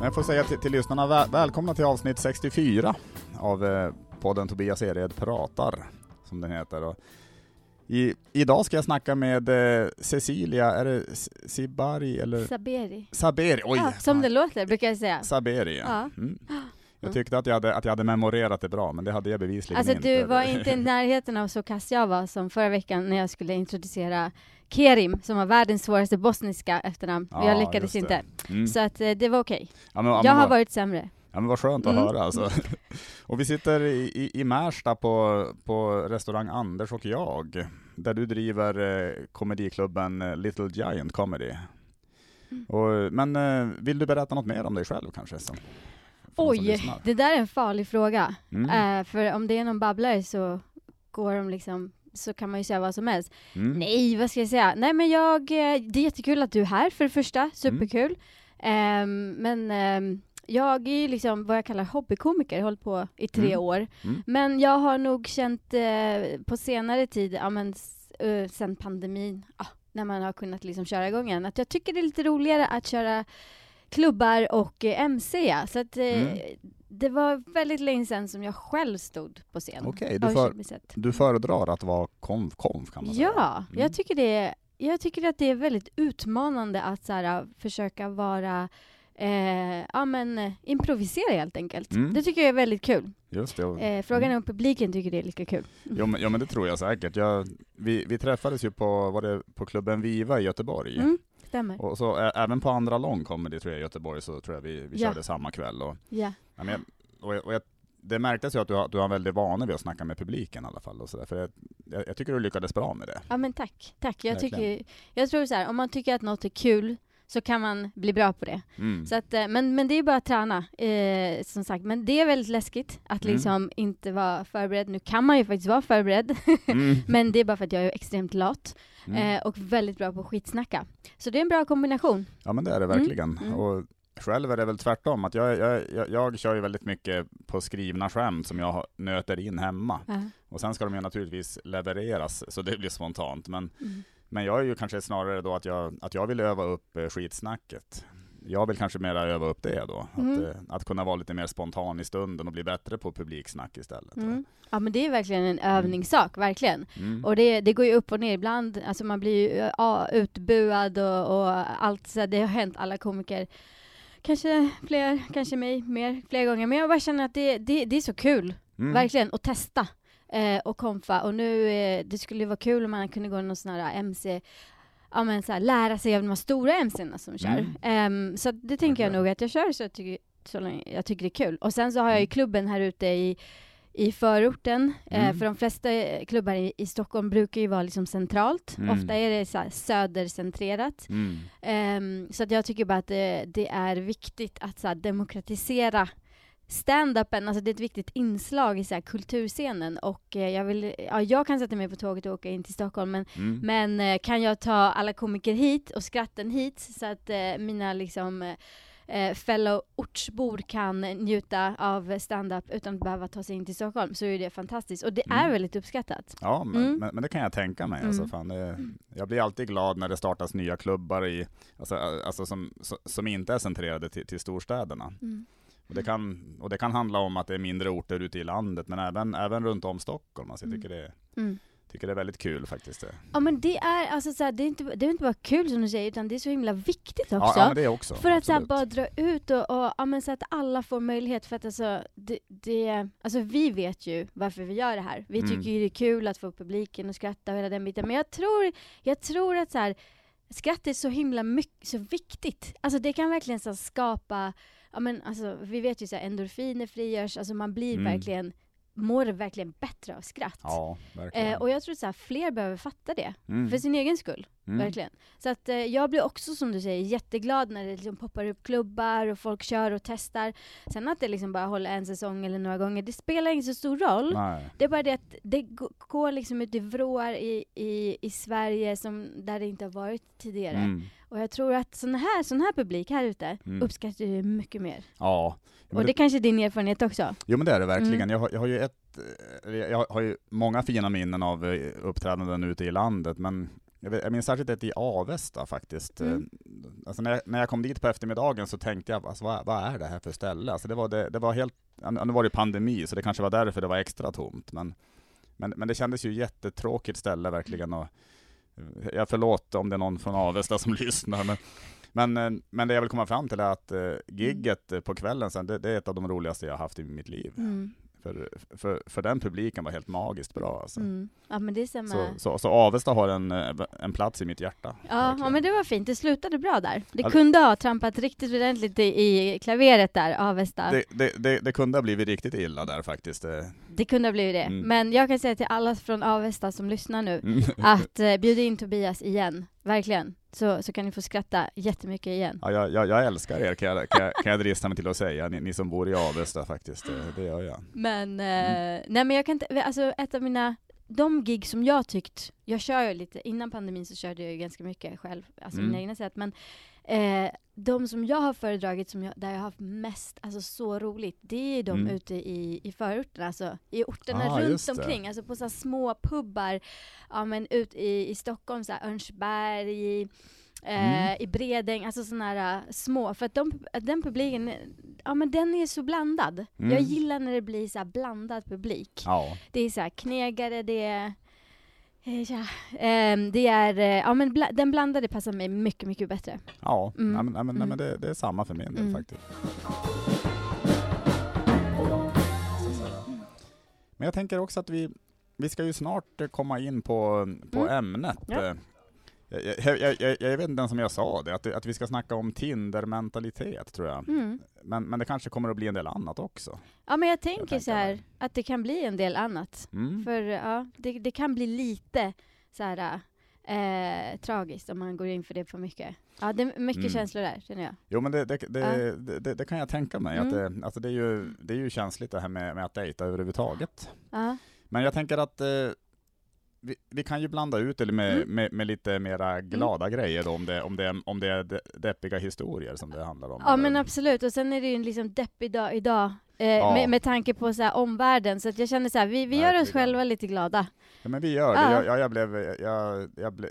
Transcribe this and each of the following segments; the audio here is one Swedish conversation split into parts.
Men jag får säga till, till lyssnarna, väl, välkomna till avsnitt 64 av eh, podden Tobias Ered pratar, som den heter. Och i, idag ska jag snacka med eh, Cecilia, är det Sibari eller? Saberi. Saberi, oj! Ja, som det låter brukar jag säga. Saberi, ja. Ja. Mm. Jag tyckte att jag, hade, att jag hade memorerat det bra, men det hade jag bevisligen Alltså inte. du var inte i närheten av så kass jag var som förra veckan när jag skulle introducera Kerim, som var världens svåraste bosniska efternamn. Och jag Ja, lyckades just det. inte. Mm. Så att eh, det var okej. Men, ja, Jag har vad- varit sämre. Ja men vad skönt att Mm. höra alltså. Och vi sitter i, i, i Märsta på, på restaurang Anders och jag, där du driver eh, komediklubben eh, Little Giant Comedy. Mm. Och, men eh, vill du berätta något mer om dig själv kanske? Som, Oj, det där är en farlig fråga. Mm. Eh, för om det är någon babblare så går de liksom så kan man ju säga vad som helst. Mm. Nej, vad ska jag säga? Nej men jag, eh, det är jättekul att du är här för det första, superkul. Ehm, men ehm, jag är ju liksom vad jag kallar hobbykomiker, har hållit på i tre Mm. år. Mm. Men jag har nog känt eh, på senare tid, ja men eh, sen pandemin, ah, när man har kunnat liksom köra igång igen, att jag tycker det är lite roligare att köra klubbar och MC. ja. Så att Mm. Det var väldigt länge sedan som jag själv stod på scen. Okej, du för-. Du föredrar att vara konf, konf kan man säga? Ja, Mm. jag tycker det är, jag tycker att det är väldigt utmanande att så här, försöka vara eh, ja, men, eh, improvisera helt enkelt. Mm. Det tycker jag är väldigt kul. Just det. Eh, frågan är Mm. om publiken tycker det är lika kul. Jo, men, ja men det tror jag säkert. Jag, vi, vi träffades ju på, var det på klubben Viva i Göteborg. Mm, stämmer. Och så även på andra lång comedy tror jag i Göteborg så tror jag vi, vi Ja. körde samma kväll. Och, Ja. Ja, men jag, och jag, och jag, det märktes ju att du har, du har en väldigt vana vid att snacka med publiken i alla fall. Och så där, för jag, jag, jag tycker du lyckades bra med det. ja, men tack. tack. Jag, Verkligen. tycker, jag tror så här, om man tycker att något är kul så kan man bli bra på det. Mm. Så att, eh, men, men det är bara att träna, eh, som sagt. Men det är väldigt läskigt att Mm. liksom inte vara förberedd. Nu kan man ju faktiskt vara förberedd, Mm. men det är bara för att jag är extremt lat. Mm. Eh, och väldigt bra på att skitsnacka. Så det är en bra kombination. Ja men det är det verkligen. Mm. Och själv är det väl tvärtom, att jag, jag, jag, jag kör ju väldigt mycket på skrivna skämt som jag nöter in hemma. Och sen ska de ju naturligtvis levereras så det blir spontant. Men, Mm. men jag är ju kanske snarare då att jag, att jag vill öva upp eh, skitsnacket. Jag vill kanske mera öva upp det då. Mm. Att, eh, att kunna vara lite mer spontan i stunden och bli bättre på publiksnack istället. Mm. Ja men det är verkligen en övningssak, verkligen. Mm. Och det, det går ju upp och ner ibland, alltså man blir ju eh, ja, utbuad och, och allt så det har hänt alla komiker. Kanske fler, kanske mig mer, flera gånger. Men jag bara känner att det, det, det är så kul, Mm. verkligen, att testa eh, och konfa. Och nu, eh, det skulle vara kul om man kunde gå någon sån här MC, ja men så här, lära sig av de här stora MC'na som kör. Mm. Ehm, så det tänker jag Verkligen. nog att jag kör så jag tycker, så länge jag tycker det är kul. Och sen så har jag ju Mm. klubben här ute i i förorten, eh, Mm. för de flesta eh, klubbar i, i Stockholm brukar ju vara liksom centralt. Mm. Ofta är det så södercentrerat. Mm. Ehm, så att jag tycker bara att det, det är viktigt att så demokratisera stand-upen, alltså det är ett viktigt inslag i så här, kulturscenen och eh, jag vill, ja jag kan sätta mig på tåget och åka in till Stockholm men, Mm. men eh, kan jag ta alla komiker hit och skratten hit så att eh, mina liksom eh, fellow ortsbor kan njuta av stand-up utan att behöva ta sig in till Stockholm så är det fantastiskt och det är Mm. väldigt uppskattat. Ja, men, Mm. men, men det kan jag tänka mig. Alltså, Mm. fan, det, jag blir alltid glad när det startas nya klubbar i, alltså, alltså, som, som- inte är centrerade till, till storstäderna. Och det, kan, och det kan handla om att det är mindre orter ute i landet, men även, även runt om Stockholm. Alltså, jag Mm. tycker, det, Mm. Tycker det är väldigt kul faktiskt. Det. Ja men det är alltså så här, det är inte, det är inte bara kul som du säger utan det är så himla viktigt också. Ja, ja, det också. För att så här, absolut. bara dra ut och, och ja, men så att alla får möjlighet för att alltså, det, det, alltså vi vet ju varför vi gör det här. Vi Mm. tycker ju det är kul att få publiken att skratta och hela den biten. Men jag tror, jag tror att så här, skratt är så himla mycket, så viktigt. Alltså det kan verkligen så skapa, ja men alltså vi vet ju så här, endorfiner frigörs, alltså man blir Mm. verkligen, mår verkligen bättre av skratt. Ja, verkligen. Eh, och jag tror här, fler behöver fatta det, Mm. för sin egen skull. Mm. Verkligen. Så att eh, jag blir också som du säger jätteglad när det liksom poppar upp klubbar och folk kör och testar. Sen att det liksom bara håller en säsong eller några gånger, det spelar inte så stor roll. Nej. Det är bara det att det går liksom ut i vrår i, i, i Sverige som, där det inte har varit tidigare. Mm. Och jag tror att sån här, sån här publik här ute Mm. uppskattar ju mycket mer. Ja. Och det- det kanske är din erfarenhet också? Jo men det är det verkligen. Mm. Jag, har, jag har ju ett, eh, jag har ju många fina minnen av eh, uppträdanden ute i landet, men jag, vet, jag minns särskilt ett i Avesta faktiskt. Mm. Eh, Alltså när, jag, när jag kom dit på eftermiddagen så tänkte jag, alltså, vad, vad är det här för ställe? Alltså det, var det, det var helt, nu var det pandemi, så det kanske var därför det var extra tomt. Men, men, men det kändes ju jättetråkigt ställe verkligen. Och, eh, jag förlåt om det är någon från Avesta som lyssnar, men, men, eh, men det jag vill komma fram till är att eh, gigget på kvällen sen, det, det är ett av de roligaste jag har haft i mitt liv. Mm. För, för, för den publiken var helt magiskt bra. Alltså. Mm. Ja men det stämmer. Så, så, så Avesta har en, eh, en plats i mitt hjärta. Ja, ja men det var fint, det slutade bra där. Det Ja, kunde ha trampat riktigt ordentligt i, i klaveret där, Avesta. Det, det, det, det, det kunde ha blivit riktigt illa där faktiskt. eh. kunde ha blivit det. Mm. Men jag kan säga till alla från Avesta som lyssnar nu, Mm. att eh, bjuda in Tobias igen, verkligen. Så, så kan ni få skratta jättemycket igen. Ja, jag, jag, jag älskar er kan jag, kan, jag, kan jag drista mig till att säga, ni, ni som bor i Avesta faktiskt. Det, det gör jag. Men, Mm. eh, nej men jag kan inte, alltså ett av mina, de gig som jag tyckt, jag kör ju lite, innan pandemin så körde jag ju ganska mycket själv, alltså Mm. mina egna sätt, men eh, de som jag har föredragit, som jag, där jag har haft mest, alltså så roligt, det är de Mm. ute i, i förorterna, alltså i orterna Ah, runt omkring, alltså på så små pubbar, ja men ut i, i Stockholm, så här Örnsberg, i, eh, Mm. i Bredäng, alltså sådana här äh, små, för att de, den publiken, ja men den är så blandad. Mm. Jag gillar när det blir så här blandad publik. Ja, Det är så här knegare, det är eh, Ja, ehm, det är, eh, ja men bla, den blandade passar mig mycket, mycket bättre. ja. Mm. Nej, men, nej, men, nej, Mm. men det, det är samma för min del Mm. faktiskt. Men jag tänker också att vi, vi ska ju snart eh, komma in på, på Mm. ämnet. Ja. Jag, jag, jag, jag, vet inte ens om jag sa det, att, att vi ska snacka om Tinder-mentalitet tror jag. Mm. Men, men det kanske kommer att bli en del annat också. Ja men jag tänker, tänker så här mig. att det kan bli en del annat. Mm. För ja, det, det kan bli lite så här eh, tragiskt om man går in för det för mycket. Ja, det är mycket Mm. känslor där, känner jag. Jo men det, det, det, Ja. det kan jag tänka mig. Att Mm. det, alltså det, är ju, det är ju känsligt det här med, med att dejta överhuvudtaget. Ja. Men jag tänker att eh, vi, vi kan ju blanda ut det med, Mm. med, med lite mera glada grejer då, om det, om, det, om det är de- deppiga historier som det handlar om. Ja men absolut, och sen är det ju en liksom deppig dag idag eh, Ja. med, med tanke på så här, omvärlden, så att jag känner så här, vi, vi gör oss själva lite glada. Ja, men vi gör det. Ja. Jag, jag, jag blev, jag, jag blev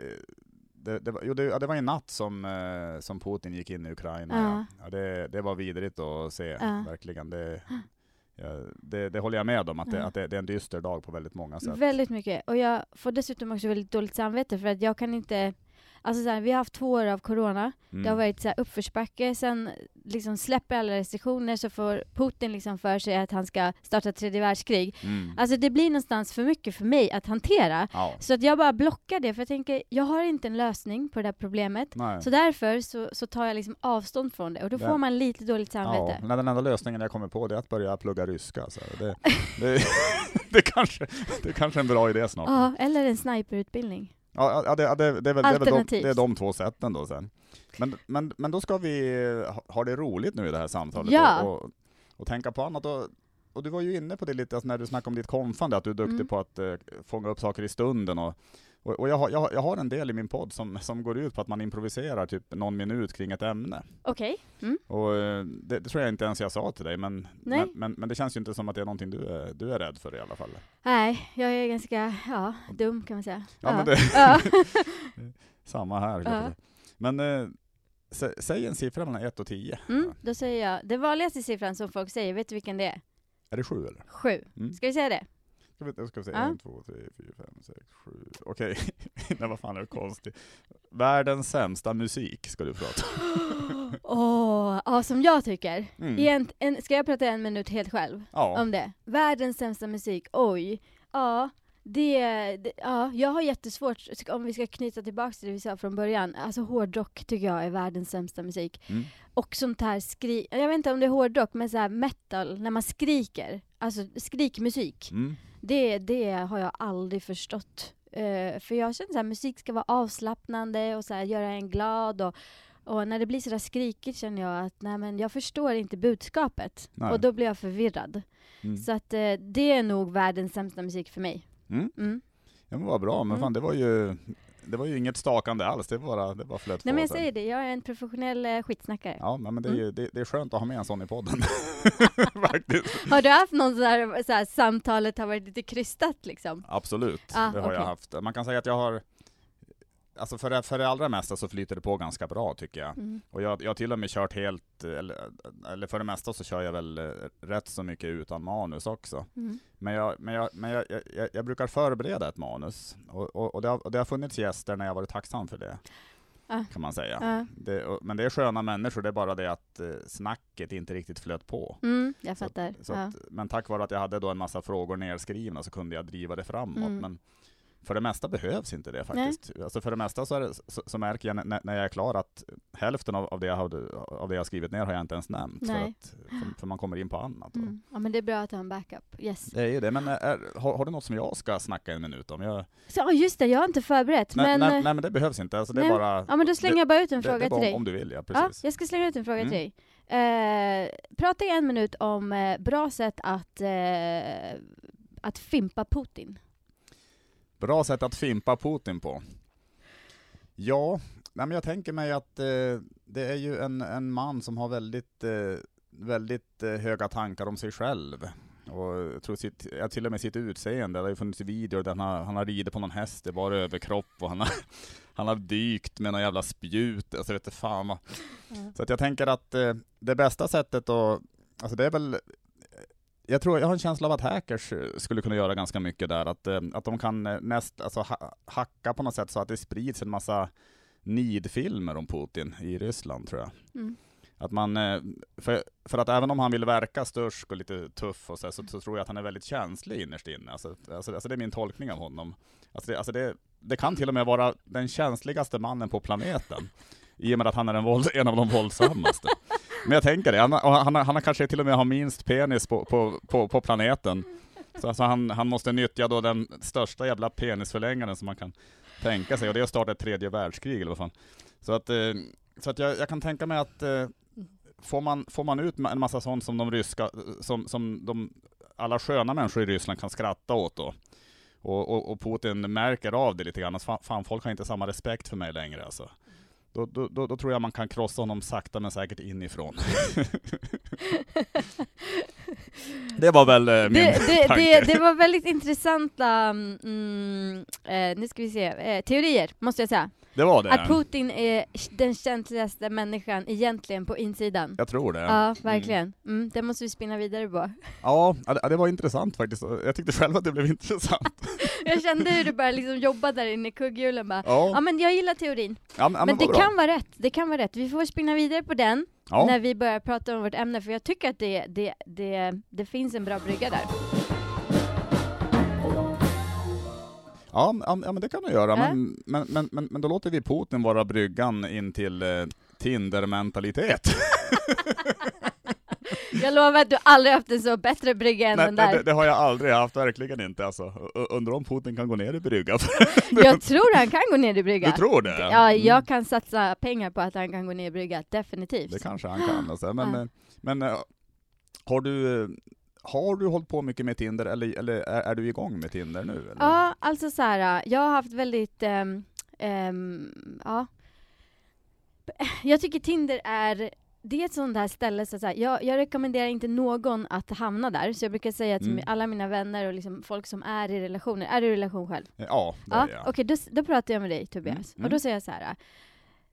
det, det, var, jo, det, ja, det var en natt som, eh, som Putin gick in i Ukraina. Ja. Ja, det, det var vidrigt att se, verkligen. Det, det, det håller jag med om, att, det, Ja. att det, det är en dyster dag på väldigt många sätt. Väldigt mycket. Och jag får dessutom också väldigt dåligt samvete för att jag kan inte Alltså så här, vi har haft två år av corona, Mm. det har varit så här uppförsbacke, sen liksom släpper alla restriktioner så får Putin liksom för sig att han ska starta tredje världskrig. Mm. Alltså det blir någonstans för mycket för mig att hantera. Ja. Så att jag bara blockar det, för jag tänker, jag har inte en lösning på det här problemet. Nej. Så därför så, så tar jag liksom avstånd från det, och då Ja. får man lite dåligt Ja, samvete. men den enda lösningen jag kommer på det är att börja plugga ryska. Så det, det, det, kanske, det kanske är en bra idé snart. Ja, eller en sniperutbildning. Ja, ja, det, det, det, är väl, det, är väl de, det är de två sätten då sen. Men, men, men då ska vi ha, ha det roligt nu i det här samtalet Ja. och, och, och tänka på annat. Och, och du var ju inne på det lite alltså när du snackade om ditt konfande, att du är duktig Mm. på att eh, fånga upp saker i stunden. Och, och, och jag, har, jag, har- jag har en del i min podd som, som går ut på att man improviserar typ någon minut kring ett ämne. Okej. Mm. Och eh, det, det tror jag inte ens jag sa till dig, men, men, men, men det känns ju inte som att det är någonting du är, du är rädd för i alla fall. Nej, jag är ganska, ja, dum kan man säga. Ja, men det- ja. Samma här. Ja. Men eh, sä, säg en siffra mellan 1 och 10. Mm, då säger jag, den vanligaste siffran som folk säger, vet du vilken det är? Är det 7 eller? Sju. Mm. Ska vi säga det? Vi, ska vi se, Ja. 1, 2, 3, 4, 5, 6, 7. Okej, nej vad fan är det konstigt? Världens sämsta musik ska du prata om. Åh, ja som jag tycker. Mm. I en, en, ska jag prata en minut helt själv Ja, om det? Världens sämsta musik, oj. Ja, det, det, ja, jag har jättesvårt, om vi ska knyta tillbaka till det vi sa från början, alltså hårdrock tycker jag är världens sämsta musik. mm. Och sånt här skri, jag vet inte om det är hårdrock, men så här metal, när man skriker, alltså skrikmusik. Mm. Det, det har jag aldrig förstått. Eh, för jag känner att musik ska vara avslappnande och så här, göra en glad. Och, och när det blir sådär skrikigt känner jag att nej, men jag förstår inte budskapet. Nej. Och då blir jag förvirrad. Mm. Så att eh, det är nog världens sämsta musik för mig. Mm. Mm. Ja, men vad bra, men Mm. fan det var ju det var ju inget stakande alls, det bara, det bara flöt Nej på men jag sen. säger det, jag är en professionell eh, skitsnackare. Ja, men det är, Mm. ju, det, det är skönt att ha med en sån i podden. Faktiskt. Har du haft någon sån här, så här samtalet har varit lite krystat liksom? Absolut, Ah, det har jag okej. haft. Man kan säga att jag har alltså för, det, för det allra mesta så flyter det på ganska bra tycker jag. Mm. Och jag, jag har till och med kört helt, eller, eller för det mesta så kör jag väl eh, rätt så mycket utan manus också. Mm. Men jag, men jag, men jag, jag, jag brukar förbereda ett manus, och, och, och, det har, och det har funnits gäster när jag varit tacksam för det. Ah. Kan man säga. Ja. Det, och, men det är sköna människor, det är bara det att eh, snacket inte riktigt flöt på. Mm, jag Så- fattar. Så ja. att, men tack vare att jag hade då en massa frågor nedskrivna så kunde jag driva det framåt. Mm. Men för det mesta behövs inte det faktiskt. Alltså för det mesta så, är det, så, så märker jag när, när jag är klar att hälften av, av, det jag hade, av det jag skrivit ner har jag inte ens nämnt. För, att, för, för man kommer in på annat. Mm. ja, men det är bra att ha en backup. Yes. Det är ju det, men är, har, har du något som jag ska snacka en minut om? Jag, Så, ja, just det, jag har inte förberett. nej, men, nej, eh, nej, men det behövs inte. Alltså, det är bara... ja, men då slänger det- jag bara ut en fråga till dig. om du vill, ja. Ja, Precis. jag ska slänga ut en fråga Mm. till dig. Eh, prata i en minut om eh, bra sätt att, eh, att fimpa Putin. Bra sätt att fimpa Putin på. Ja, nej men jag tänker mig att eh, det är ju en, en man som har väldigt, eh, väldigt eh, höga tankar om sig själv. Och jag tror sitt, ja, till och med sitt utseende. Det har ju funnits videor där han har, han har ridit på någon häst i bara överkropp och han har, han har dykt med någon jävla spjut. Alltså vet du fan vad. Så att jag tänker att eh, det bästa sättet att, alltså det är väl jag tror, jag har en känsla av att hackers eh, skulle kunna göra ganska mycket där, att, eh, att de kan eh, näst, alltså, ha, hacka på något sätt så att det sprids en massa nidfilmer om Putin i Ryssland tror jag. Mm. Att man, för, för att även om han vill verka störsk och lite tuff och så, så, så tror jag att han är väldigt känslig innerst inne. Alltså, alltså, alltså det är min tolkning av honom. Alltså det, alltså det, det kan till och med vara den känsligaste mannen på planeten. I och med att han är en, våld, en av de våldsammaste. Men jag tänker det, han, och han, han har kanske till och med har minst penis på, på, på, på planeten. Så alltså han, han måste nyttja då den största jävla penisförlängaren som man kan tänka sig, och det är att starta ett tredje världskrig eller vad fan. Så att, eh, så att jag, jag kan tänka mig att eh, får, man, får man ut en massa sånt som de ryska, som, som de, alla sköna människor i Ryssland kan skratta åt då, och, och, och Putin märker av det lite grann, att fan, fan folk har inte samma respekt för mig längre alltså. Då, då, då, då tror jag man kan krossa honom sakta men säkert inifrån. det var väl eh, min Det, det, tanke. det, det var väldigt intressanta mm, eh, nu ska vi se, eh, teorier, måste jag säga. Det var det. Att Putin är den känsligaste människan egentligen på insidan. Jag tror det. Ja, verkligen. Mm, det måste vi spinna vidare på. Ja, det- det var intressant faktiskt. Jag tyckte själv att det blev intressant. Jag kände hur du bara liksom jobba där inne i kugghjulen bara. Ja Ja, men jag gillar teorin. ja, men, men det bra. kan vara rätt, det kan vara rätt. Vi får spinna vidare på den ja. när vi börjar prata om vårt ämne, för jag tycker att det, det, det, det finns en bra brygga där. Ja, ja, men det kan du göra. Ja. Men, men, men, men, men då låter vi Putin vara bryggan in till eh, Tinder-mentalitet. Jag lovar att du aldrig haft en så bättre brygga än Nej, den där. det, det har jag aldrig haft, verkligen inte. Alltså. Undrar om Putin kan gå ner i brygga. Jag tror han kan gå ner i brygga. Du tror det? Ja, Mm. jag kan satsa pengar på att han kan gå ner i brygga, definitivt. Det kanske han kan. Alltså. Men, eh, men eh, har du eh, har du hållit på mycket med Tinder, eller, eller är, är du igång med Tinder nu? Eller? Ja, alltså så här, jag har haft väldigt, ehm, ehm, ja. Jag tycker Tinder är, det är ett sånt där ställe, så här, jag, jag rekommenderar inte någon att hamna där, så jag brukar säga till Mm. alla mina vänner och liksom folk som är i relationer, är du i relation själv? Ja, det Ja, är jag. okej, då, då pratar jag med dig Tobias. Mm, mm. Och då säger jag så här.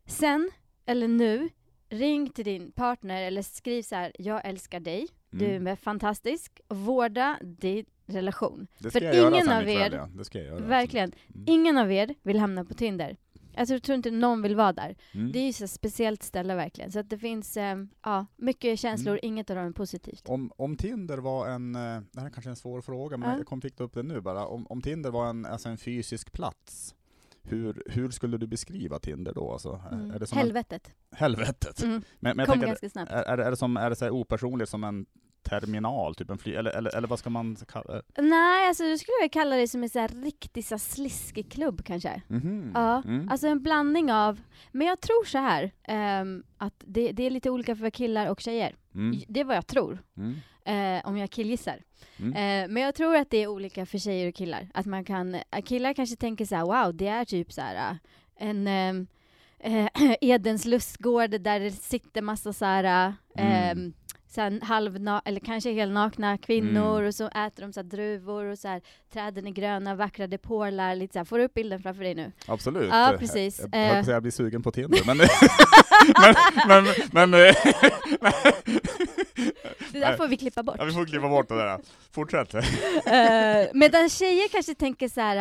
Sen, eller nu, ring till din partner eller skriv så här. jag älskar dig, du Mm. är fantastisk, vårda din relation. Det för ska jag göra ingen sen av er- ja. Det ska jag göra. Verkligen, Mm. ingen av er vill hamna på Tinder. Alltså, jag tror inte någon vill vara där. Mm. Det är ju så speciellt ställe verkligen. Så att det finns eh, ja, mycket känslor, Mm. inget av dem är positivt. Om, om Tinder var en, eh, det här är kanske en svår fråga, men Ja. jag kom fick upp det nu bara. Om, om Tinder var en, alltså en fysisk plats, hur, hur skulle du beskriva Tinder då? Alltså, Mm. är det som en, Helvetet. helvetet? Mm. Men, men jag Kom ganska snabbt. är, är, det- som, är det så opersonligt som en terminal, typ en fly, eller, eller, eller vad ska man kalla Nej, alltså du skulle jag kalla det som en så här riktig så sliskig klubb kanske. Mhm. Ja, Mm. alltså en blandning av, men jag tror så här ehm, att det, det är lite olika för killar och tjejer. Mm. Det är vad jag tror, Mm. eh, om jag killgissar. Eh, men jag tror att det är olika för tjejer och killar. Att man kan, eh, killar kanske tänker så här: wow, det är typ så här eh, en ehm, eh, Edens lustgård där det sitter massa så här, ehm, så här, halvna, eller kanske helnakna kvinnor Mm. och så äter de så här, druvor och så här, träden är gröna, vackra depålar, lite så här. Får du upp bilden framför dig nu? Absolut. Ja, precis. Jag, jag, säga, jag blir sugen på Tinder, men... men, men, men, Det där får vi klippa bort. ja, vi får klippa bort det där. Fortsätt. uh, medan tjejer kanske tänker så här,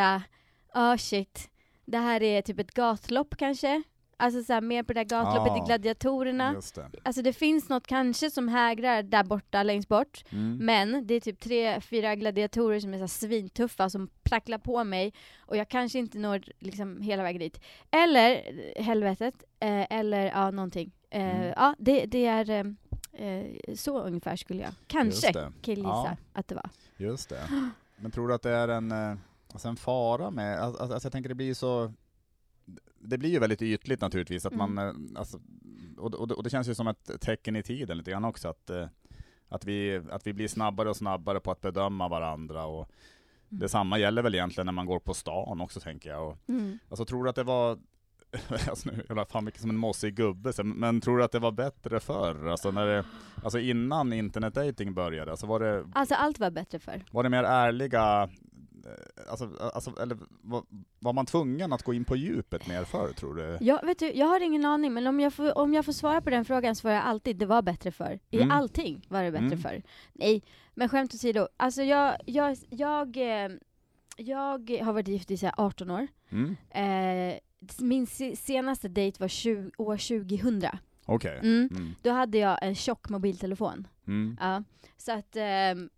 ja oh, shit, det här är typ ett gatlopp kanske? Alltså så här, mer på det där gatloppet Ja. i gladiatorerna. Det. Alltså det finns något kanske som hägrar där borta längst bort, Mm. men det är typ tre, fyra gladiatorer som är så här svintuffa som pracklar på mig och jag kanske inte når liksom hela vägen dit. Eller helvetet, eh, eller ja, någonting. Eh, Mm. Ja, det, det är eh, eh, så ungefär skulle jag kanske killgissa Ja. att det var. Just det. Men tror du att det är en, eh, alltså en fara med, alltså, alltså jag tänker det blir så, det blir ju väldigt ytligt naturligtvis, att Mm. man, eh, alltså, och, och, och det känns ju som ett tecken i tiden lite grann också, att, eh, att, vi, att vi blir snabbare och snabbare på att bedöma varandra, och Mm. detsamma gäller väl egentligen när man går på stan också tänker jag. Och, Mm. alltså tror du att det var, alltså nu jag fan mycket som en mossig gubbe, men tror du att det var bättre förr? Alltså, när det, alltså innan internetdating började, alltså var det, Alltså allt var bättre för. var det mer ärliga, alltså, alltså, eller var, var man tvungen att gå in på djupet mer förr tror du? Jag, vet du, jag har ingen aning, men om jag, får, om jag får svara på den frågan svarar jag alltid det var bättre för. I Mm. allting var det bättre Mm. för. Nej, men skämt åsido. Alltså jag, jag, jag, eh, jag har varit gift i så här 18 år. Mm. Eh, min se- senaste dejt var 20, år 2000. Okej. Mm. Mm. Då hade jag en tjock mobiltelefon. Mm. Ja. Så att eh,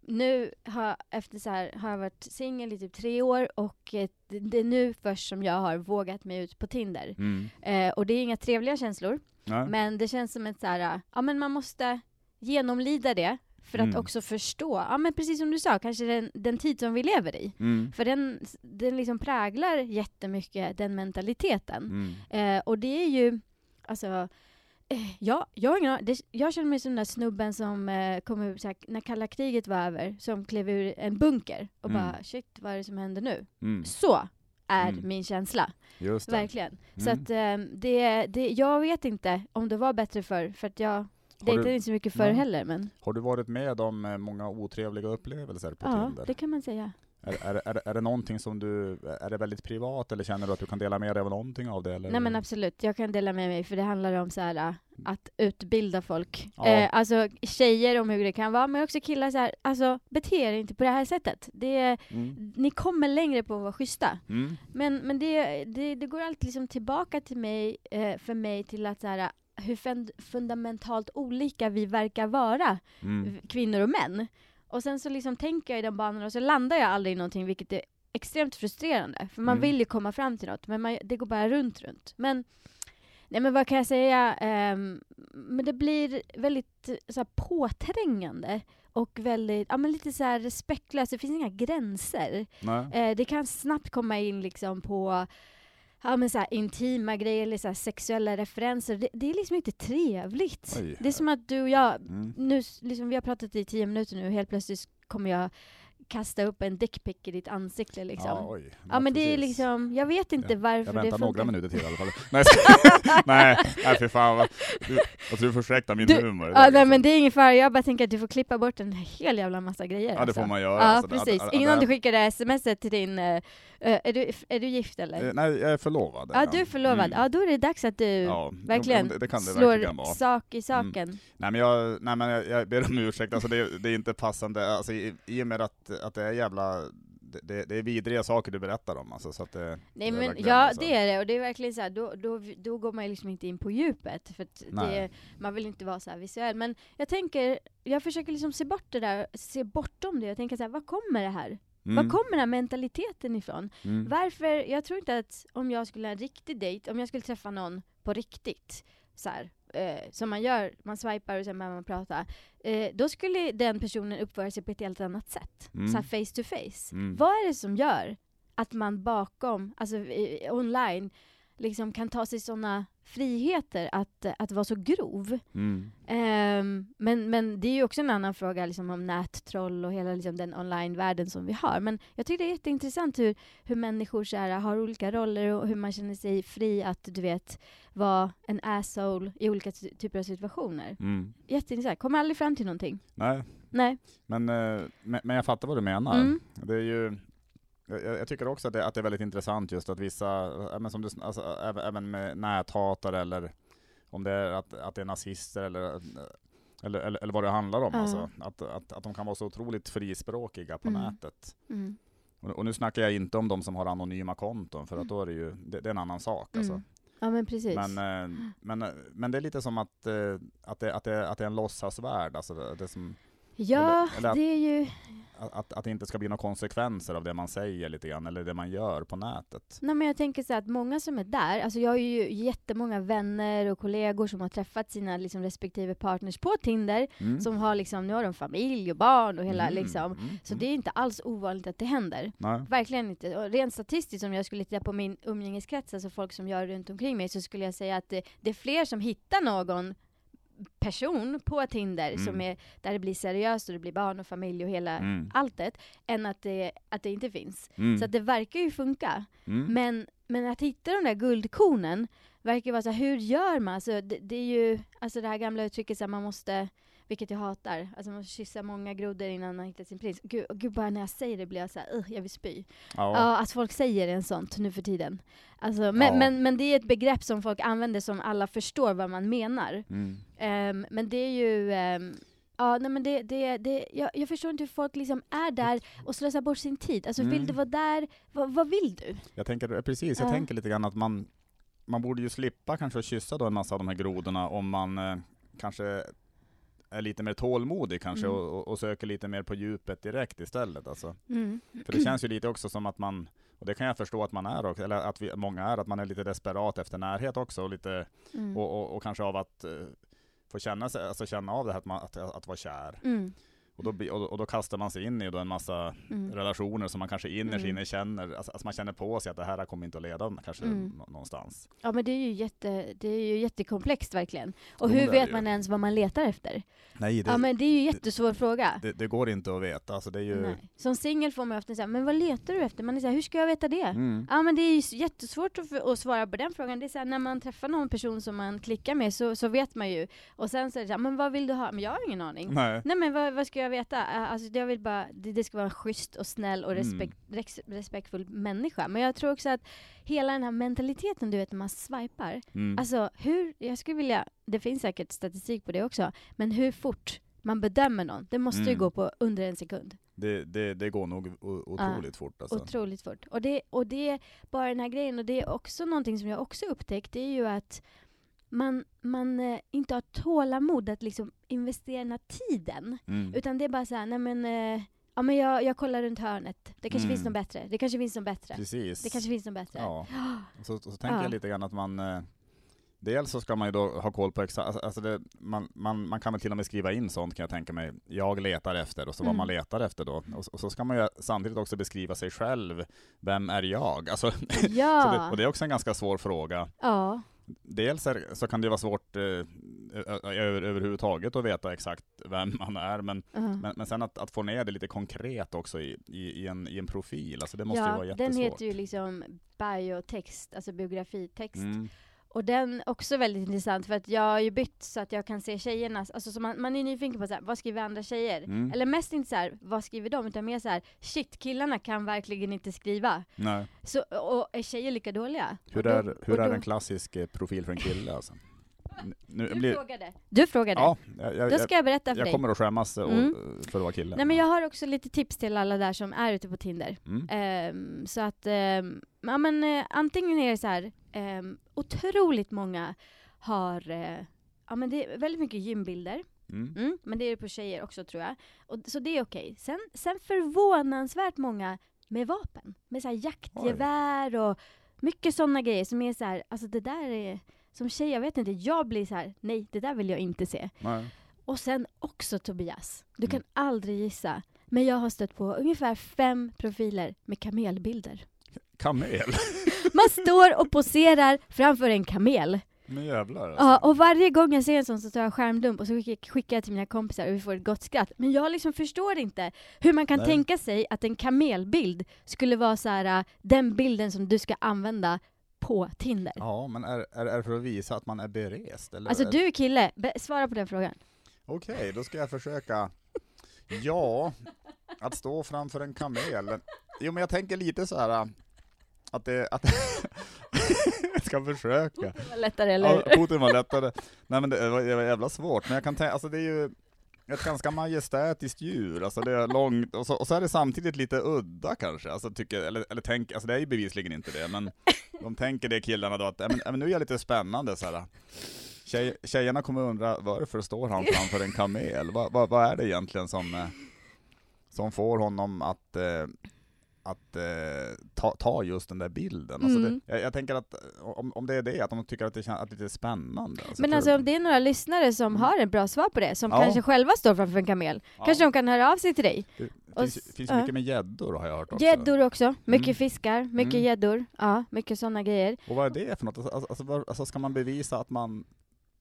nu har, efter så här, har jag varit singel i typ tre år och eh, det, är nu först som jag har vågat mig ut på Tinder. Mm. Eh, och det är inga trevliga känslor, Ja. men det känns som ett så här, ja men man måste genomlida det för att Mm. också förstå, ja men precis som du sa, kanske den, den tid som vi lever i. Mm. För den, den liksom präglar jättemycket den mentaliteten. Eh, och det är ju, alltså, eh, ja, jag, har ingen, det, jag känner mig som den där snubben som eh, kom ur, såhär, när kalla kriget var över, som klev ur en bunker och Mm. bara shit, vad är det som händer nu? Mm. Så är Mm. min känsla, verkligen. Så Mm. att eh, det, det, jag vet inte om det var bättre förr, för att jag dejtade inte så mycket förr heller, men Har du varit med om eh, många otrevliga upplevelser på ja, Tinder? det kan man säga. Är, är, är, är det någonting som du, är det väldigt privat eller känner du att du kan dela med dig av någonting av det? Eller? Nej men absolut, jag kan dela med mig för det handlar om så här, äh, att utbilda folk. Ja. Eh, alltså tjejer om hur det kan vara, men också killar så här, alltså bete er inte på det här sättet. Det, Mm. ni kommer längre på att vara schyssta. Mm. Men, men det, det, det går alltid liksom tillbaka till mig, eh, för mig till att så här, hur fund, fundamentalt olika vi verkar vara, Mm. kvinnor och män. Och sen så liksom tänker jag i de banorna och så landar jag aldrig i någonting vilket är extremt frustrerande. För man Mm. vill ju komma fram till något, men man, det går bara runt, runt. Men, nej men vad kan jag säga? Ehm, men det blir väldigt så här, påträngande och väldigt, ja men lite så här respektlöst, det finns inga gränser. Eh, det kan snabbt komma in liksom på ja, men så här, intima grejer eller så här, sexuella referenser. Det, det är liksom inte trevligt. Oj. Det är som att du och jag, Mm. nu, liksom, vi har pratat i tio minuter nu, helt plötsligt kommer jag kasta upp en dickpic i ditt ansikte liksom. Ja, Ja, oj. men det är precis. liksom, jag vet inte Jag varför det väntar funkar. några minuter till i alla fall. Nej, nej, nej för fan. vad- Du, alltså, du får ursäkta min Du- humor. Ja, där, nej liksom. men det är ingen fara, jag bara tänker att du får klippa bort en hel jävla massa grejer. Ja, det alltså. får man göra. Ja, alltså, det- precis. att- Innan du skickade smset till din... eh, är, du, är du gift eller? Eh, Nej, jag är förlovad. ja, du är förlovad. Mm. Ja, då är det dags att du Ja, verkligen det, det det slår verkligen sak i saken. Nej men jag, nej, men jag, jag ber om ursäkt, alltså det, det är inte passande, alltså, i, i och med att, att det är jävla, det, det, är vidriga saker du berättar om alltså, så att det, Nej det men ja, så. det är det. Och det är verkligen så här, då, då, då går man liksom inte in på djupet. För det, man vill inte vara så här visuell. Men jag tänker, jag försöker liksom se bort det där, se bortom det. Jag tänker så här, var kommer det här? Mm, Var kommer den här mentaliteten ifrån? mm, Varför, jag tror inte att om jag skulle ha en riktig dejt, om jag skulle träffa någon på riktigt, så här, eh, som man gör, man swipar och sen börjar man prata, eh, då skulle den personen uppföra sig på ett helt annat sätt. Mm. Så face to face. Mm. Vad är det som gör att man bakom, alltså eh, online, liksom kan ta sig sådana friheter att, att vara så grov. Mm. Ehm, men, men det är ju också en annan fråga liksom, om nättroll och hela liksom, den online-världen som vi har. Men jag tycker det är jätteintressant hur, hur människor så här, har olika roller och hur man känner sig fri att du vet vara en asshole i olika ty- typer av situationer. Mm. Jätteintressant. Kommer aldrig fram till någonting. Nej, Nej. men, eh, men, men jag fattar vad du menar. Mm. Det är ju, jag, jag tycker också att det, att det är väldigt intressant just att vissa, men som du, alltså, även, även med näthatare eller om det är att, att det är nazister eller, eller, eller, eller vad det handlar om. Ja. Alltså, att, att, att de kan vara så otroligt frispråkiga på Mm. nätet. Mm. Och, och nu snackar jag inte om de som har anonyma konton, för att då är det ju, det, det är en annan sak. Alltså. Mm. Ja men precis. Men, eh, men, eh, men det är lite som att, eh, att, det, att, det, att det är en låtsasvärld, alltså det, det som, ja, eller- eller att- det är ju... att, att, det inte ska bli några konsekvenser av det man säger lite grann, eller det man gör på nätet. Nej, men jag tänker så här att många som är där, alltså jag har ju jättemånga vänner och kollegor som har träffat sina liksom, respektive partners på Tinder, Mm. som har liksom, nu har de familj och barn och hela Mm, liksom. mm, Så mm. det är inte alls ovanligt att det händer. Nej. Verkligen inte. Och rent statistiskt, om jag skulle titta på min umgängeskrets, alltså folk som har runt omkring mig, så skulle jag säga att det, det är fler som hittar någon person på Tinder Mm. som är, där det blir seriöst och det blir barn och familj och hela Mm. alltet, än att det, att det inte finns. Mm. Så att det verkar ju funka. Mm. Men, men att hitta de där guldkornen verkar vara så här, hur gör man? Alltså, det, det är ju alltså det här gamla uttrycket att man måste, vilket jag hatar, alltså man måste kyssa många grodor innan man hittar sin prins. Gud, gud bara när jag säger det blir jag så här, "Ugh, jag vill spy. ja. Ja, att folk säger en sånt nu för tiden. Alltså, men, Ja. men, men det är ett begrepp som folk använder som alla förstår vad man menar. Mm. Ehm, men det är ju ehm, Ja, nej men det, det, det, jag, jag förstår inte hur folk liksom är där och slösar bort sin tid. Alltså vill Mm. du vara där, vad, vad vill du? Jag tänker, eh, precis, jag Ja. tänker lite grann att man, man borde ju slippa kanske att kyssa då en massa av de här grodorna om man eh, kanske är lite mer tålmodig kanske Mm. och, och, söker lite mer på djupet direkt istället. Alltså. Mm. För det känns ju lite också som att man, och det kan jag förstå att man är också, eller att vi, många är, att man är lite desperat efter närhet också och, lite, Mm. och, och, och kanske av att eh, få känna, sig, alltså känna av det här att, man, att, att vara kär. Mm. Och då, och, då kastar man sig in i då en massa Mm. relationer som man kanske innerst Mm. inne känner, alltså, alltså man känner på sig att det här kommer inte att leda kanske Mm. nå- någonstans. Ja men det är ju, jätte, det är ju jättekomplext verkligen. Och hur det vet det man ens vad man letar efter? Nej, det, Ja men det är ju en jättesvår fråga. det, det går inte att veta. Alltså, det är ju... Nej. Som singel får man ofta säga, men vad letar du efter? Man är såhär, hur ska jag veta det? Mm. Ja men det är ju jättesvårt att, att svara på den frågan. Det är så här, när man träffar någon person som man klickar med så, så vet man ju. Och sen så är det så här, men vad vill du ha? Men jag har ingen aning. Nej. Nej men vad, vad ska jag veta? Äh, Alltså jag vill bara, det, det ska vara en schysst och snäll och Mm. respekt, rex, respektfull människa. Men jag tror också att hela den här mentaliteten du vet när man swipar. Mm. Alltså hur, jag skulle vilja, det finns säkert statistik på det också, men hur fort man bedömer någon, det måste ju Mm. gå på under en sekund. det, det, det går nog otroligt fort alltså. Otroligt fort. Och det, och det är bara den här grejen, och det är också någonting som jag också upptäckt, det är ju att man, man eh, inte har tålamod att liksom investera den här tiden. Mm. Utan det är bara så här, nej men, eh, ja men jag, jag kollar runt hörnet. Det kanske Mm. finns något bättre. Det kanske finns något bättre. Precis. Det kanske finns något bättre. Ja. Så, så tänker Ja. jag lite grann att man eh, Dels så ska man ju då ha koll på exakt, alltså, alltså det, man, man, man kan väl till och med skriva in sånt kan jag tänka mig. Jag letar efter och så vad Mm. man letar efter då. Och, så- och så ska man ju samtidigt också beskriva sig själv. Vem är jag? Alltså, så det, Ja. och det är också en ganska svår fråga. ja. Dels är, så kan det vara svårt eh, över, överhuvudtaget att veta exakt vem man är, men, Uh-huh. men, men sen att, att få ner det lite konkret också i, i, i, en, i en profil, alltså det måste ju ja, vara jättesvårt. den heter ju liksom biotext, alltså biografitext. Mm. Och den är också väldigt intressant för att jag har ju bytt så att jag kan se tjejernas, alltså så man, man är nyfiken på så här, vad skriver andra tjejer? Mm. Eller mest inte så här, vad skriver de? Utan mer så här, shit killarna kan verkligen inte skriva. Nej. Så, och är tjejer lika dåliga? Hur Och då- är, hur och är då- en klassisk eh, profil för en kille alltså? Nu Du blir, frågade. Du frågade. ja, jag, jag, Då ska jag berätta för jag dig. kommer att skämmas och, Mm. för att vara kille. Nej men jag har också lite tips till alla där som är ute på Tinder. Mm. Ehm, så att, ehm, ja men eh, antingen är det så här, ehm, otroligt många har, eh, ja men det är väldigt mycket gymbilder, Mm. mm, men det är det på tjejer också tror jag. Och, så det är okej. Sen, sen förvånansvärt många med vapen, med så här jaktgevär och mycket sådana grejer som är så här, alltså det där är, som tjej, jag vet inte, jag blir så här, nej det där vill jag inte se. Nej. Och sen också Tobias, du kan Mm. aldrig gissa, men jag har stött på ungefär fem profiler med kamelbilder. Kamel? Man står och poserar framför en kamel. Men jävlar alltså. Ja, och varje gång jag ser en sån så tar jag skärmdump och så skickar skickar jag till mina kompisar och vi får ett gott skratt. Men jag liksom förstår inte hur man kan Nej. tänka sig att en kamelbild skulle vara så här äh, den bilden som du ska använda på Tinder. Ja, men är, är, är det för att visa att man är berest? Eller Alltså du kille, Be- svara på den frågan. Okej, då ska jag försöka. Ja, att stå framför en kamel. Jo, men jag tänker lite så här att det... Att jag ska försöka. Det var lättare eller Ja, hur? foten var lättare. Nej men det var, det var jävla svårt, men jag kan tänka, alltså det är ju ett ganska majestätiskt djur, alltså det är långt, och så, och så är det samtidigt lite udda kanske, alltså tycker, eller, eller tänk, alltså det är ju bevisligen inte det, men de tänker det killarna då att, men, men nu är jag lite spännande så här. Tjej, tjejerna kommer undra varför står han framför en kamel? Vad, va, va är det egentligen som, eh, som får honom att eh, att eh, ta, ta just den där bilden. Alltså Mm. det, jag, jag tänker att eh, om, om det är det, att de tycker att det känns att det är spännande. Alltså, Men alltså om det är några lyssnare som Mm. har ett bra svar på det, som Ja. kanske själva står framför en kamel, Ja. kanske de kan höra av sig till dig. Det och finns, ja. mycket med gäddor har jag hört också. Gäddor också, mycket Mm. fiskar, mycket Mm. gäddor, ja, mycket sådana grejer. Och vad är det för något? Alltså, alltså, vad- alltså ska man bevisa att man,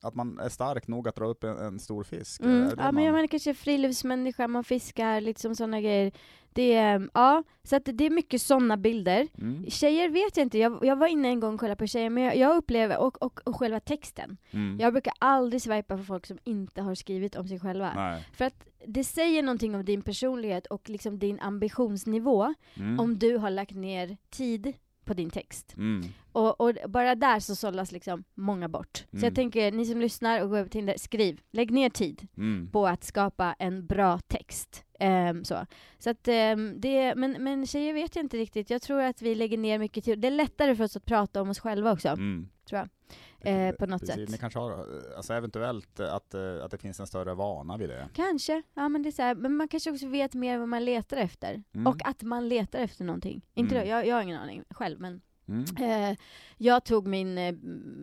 att man är stark nog att dra upp en, en stor fisk? Mm. Ja men jag menar kanske friluftsmänniska, man fiskar, liksom sådana grejer. Det är, ja, så att det är mycket sådana bilder. Mm. Tjejer vet jag inte, jag, jag var inne en gång och kollade på tjejer, men jag, jag upplever, och, och, och själva texten. Mm. Jag brukar aldrig swipa för folk som inte har skrivit om sig själva. Nej. För att det säger någonting om din personlighet och liksom din ambitionsnivå Mm. om du har lagt ner tid på din text. Mm. Och, och bara där så sållas liksom många bort. Så Mm. jag tänker, ni som lyssnar och går över Tinder, skriv. Lägg ner tid Mm. på att skapa en bra text. Ehm, så så att, ehm, det, men, men tjejer vet jag inte riktigt. Jag tror att vi lägger ner mycket tid. Det är lättare för oss att prata om oss själva också, Mm. Tror jag. Eh, på något Precis. sätt. Ni kanske har, alltså eventuellt eh, att, eh, att det finns en större vana vid det. Kanske, ja men det är så här, men man kanske också vet mer vad man letar efter. Mm. Och att man letar efter någonting. Inte Mm. då, jag, jag har ingen aning själv men Mm. eh, jag tog min, eh,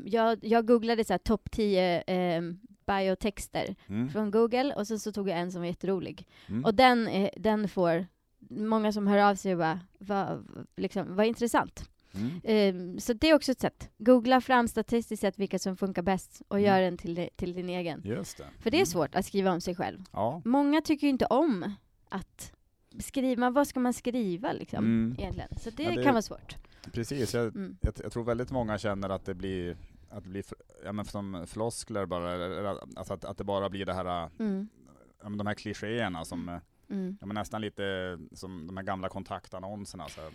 jag, jag googlade så här topp 10 eh, biotexter Mm. från google och sen så tog jag en som var jätterolig. Mm. Och den, den får många som hör av sig och bara, vad, liksom, vad intressant. Mm. Eh, så det är också ett sätt. Googla fram statistiskt sett vilka som funkar bäst och Mm. gör den till, till din egen. Just det. För det är Mm. svårt att skriva om sig själv. Ja. Många tycker ju inte om att skriva, vad ska man skriva liksom Mm. egentligen? Så det, Ja, det- kan vara svårt. Precis, jag, Mm. jag, jag tror väldigt många känner att det blir, att det blir ja, men som floskler bara, alltså att, att det bara blir det här, Mm. ja, de här klichéerna som, Mm. ja, men nästan lite som de här gamla kontaktannonserna. Så här,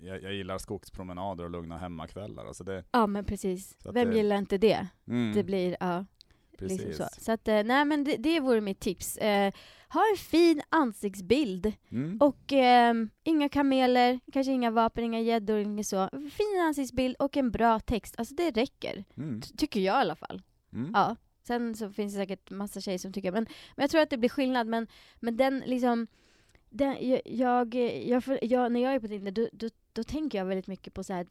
jag, jag gillar skogspromenader och lugna hemmakvällar. Alltså det, Ja men precis. Vem det- gillar inte det? mm, Det blir, ja, precis. liksom så. Så att, eh, nej men det, det vore mitt tips. Eh, ha en fin ansiktsbild Mm. och ehm, inga kameler, kanske inga vapen, inga gäddor, inget så. Fin ansiktsbild och en bra text. Alltså det räcker. Mm. Ty- Tycker jag i alla fall. Mm. Ja. Sen så finns det säkert massa tjejer som tycker, men, men jag tror att det blir skillnad. Men, men den liksom, den, jag, jag, jag, jag, när jag är på Tinder, då, då, då tänker jag väldigt mycket på så här,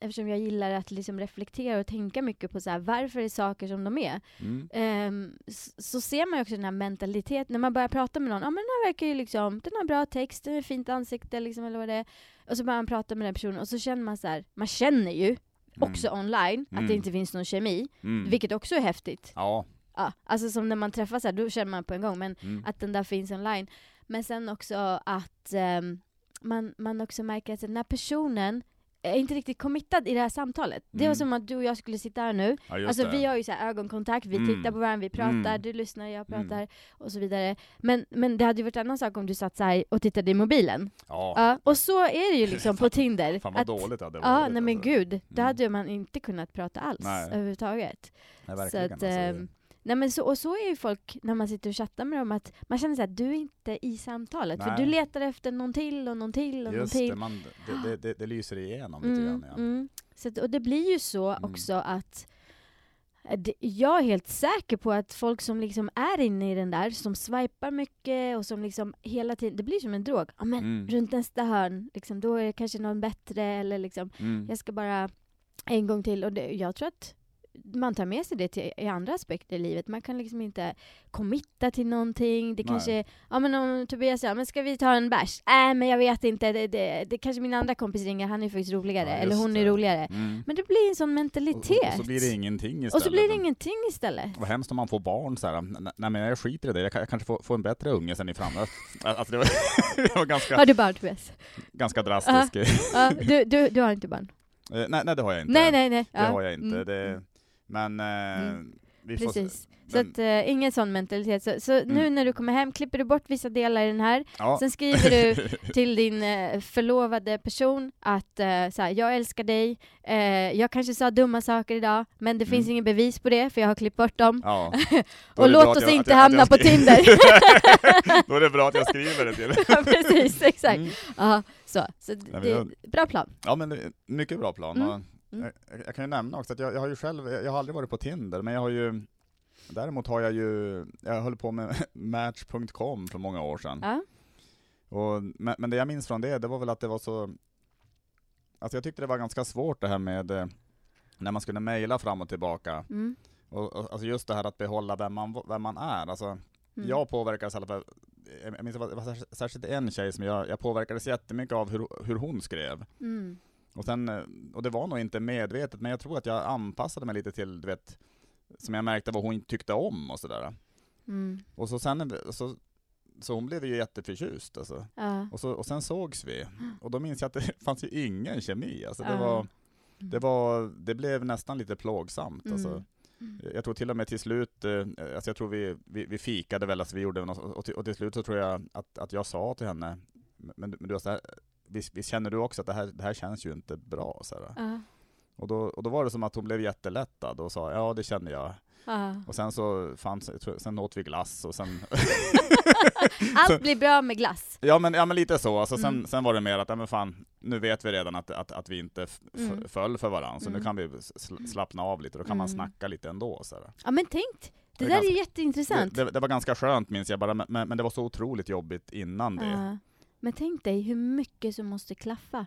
eftersom jag gillar att liksom reflektera och tänka mycket på så här, varför är saker som de är. Mm. Ehm, s- så ser man ju också den här mentaliteten, när man börjar prata med någon, ja men den här verkar ju liksom, den har bra text, den har fint ansikte liksom, eller vad det är. Och så börjar man prata med den personen och så känner man så här, man känner ju också online att Mm. det inte finns någon kemi, Mm. vilket också är häftigt. Ja. Ja, alltså som när man träffas här, då känner man på en gång, men Mm. att den där finns online. Men sen också att ehm, man, man också märker att den här personen är inte riktigt committad i det här samtalet. Det var Mm. som att du och jag skulle sitta här nu, ja, alltså vi har ju så ögonkontakt, vi Mm. tittar på varandra, vi pratar, Mm. du lyssnar, jag pratar och så vidare. Men, men det hade ju varit en annan sak om du satt så och tittade i mobilen. Ja. Ja, och så är det ju liksom på Tinder. Fan vad att- dåligt det hade Ja, varit, nej men alltså. gud. Då hade man inte kunnat prata alls Nej. överhuvudtaget. Nej, Så verkligen. att, alltså. Nej men så, och så är ju folk när man sitter och chattar med dem, att man känner här, du är inte i samtalet. För Nej. du letar efter någon till och någon till och någon Just till. det, man, det, det, det, det lyser igenom lite Mm, grann. Ja. mm. Så att, och det blir ju så Mm. också att eh, jag är helt säker på att folk som liksom är inne i den där, som swipar mycket och som liksom hela tiden, det blir som en drog. Ja men Mm. runt nästa hörn, liksom, då är det kanske någon bättre eller liksom, Mm. jag ska bara en gång till. Och det, jag tror att man tar med sig det till i andra aspekter i livet. Man kan liksom inte committa till någonting. Det Nej. kanske, ja men om Tobias säger, men ska vi ta en bärs? Nej men jag vet inte, det, det, det kanske min andra kompis ringer, han är faktiskt roligare, Ja, eller hon är det. roligare. Mm. Men det blir en sån mentalitet. och, och så blir det ingenting istället. Och så blir det ingenting istället. Vad hemskt om man får barn så här. "N- nej men jag skiter i det, jag, jag kanske får, får en bättre unge sen i framtiden. Alltså det var, det var ganska, Har du barn Tobias? ganska drastiskt. Ja, du, du, du har inte barn? Eh, nej, nej det har jag inte. Nej, nej, nej. Det Ja. har jag inte. Mm. Det, men eh, Mm. vi får se. Precis. Så Men- att, uh, ingen sån mentalitet. Så, så nu Mm. när du kommer hem klipper du bort vissa delar i den här. Ja. Sen skriver du till din eh, förlovade person att så här, jag älskar dig, eh, jag kanske sa dumma saker idag, men det finns Mm. ingen bevis på det för jag har klippt bort dem. Ja. Och låt oss jag- inte jag- hamna jag på Tinder. Då är det bra att jag skriver det till ja, precis, exakt. Mm. Ja, så. så det, jag- bra plan. Ja men mycket bra plan. Mm. Mm. Jag, jag kan ju nämna också att jag, jag har ju själv, jag har aldrig varit på Tinder, men jag har ju Däremot har jag ju, jag höll på med Match.com för många år sedan. Ja. Och, men, men det jag minns från det, det var väl att det var så Alltså jag tyckte det var ganska svårt det här med eh, när man skulle mejla fram och tillbaka. Mm. Och, och, alltså just det här att behålla vem man, vem man är. Alltså, Mm. Jag påverkades i alla fall, jag minns det var, det var särskilt- särskilt en tjej som jag, jag påverkades jättemycket av hur, hur hon skrev. Mm. Och, sen, eh, och det var nog inte medvetet, men jag tror att jag anpassade mig lite till, du vet, som jag märkte vad hon tyckte om och sådär. Mm. Och så sen, så, så hon blev ju jätteförtjust alltså. Ja. Och, så, och sen sågs vi, och då minns jag att det fanns ju ingen kemi. Alltså det, Ja. var, det, var, det blev nästan lite plågsamt. Mm. Alltså. Jag tror till och med till slut, eh, alltså jag tror vi, vi, vi fikade väl, alltså vi gjorde något, och, till, och till slut så tror jag att, att jag sa till henne, men, men du, så här, visst, visst känner du också att det här, det här känns ju inte bra? Så. Ja. Och, då, och då var det som att hon blev jättelättad och sa ja det känner jag. Ja. Och sen så fanns, sen åt vi glass och sen Allt blir bra med glass. Ja men, ja, men lite så, alltså, sen, Mm. sen var det mer att, ja, men fan, nu vet vi redan att, att, att vi inte Mm. föll för varandra, så Mm. nu kan vi sl- slappna av lite, då kan man Mm. snacka lite ändå. Så. Ja men tänk, det, Det är där är ganska- ju jätteintressant. Det, det, det var ganska skönt minns jag bara, men, men det var så otroligt jobbigt innan det. Ja. Men tänk dig hur mycket som måste klaffa.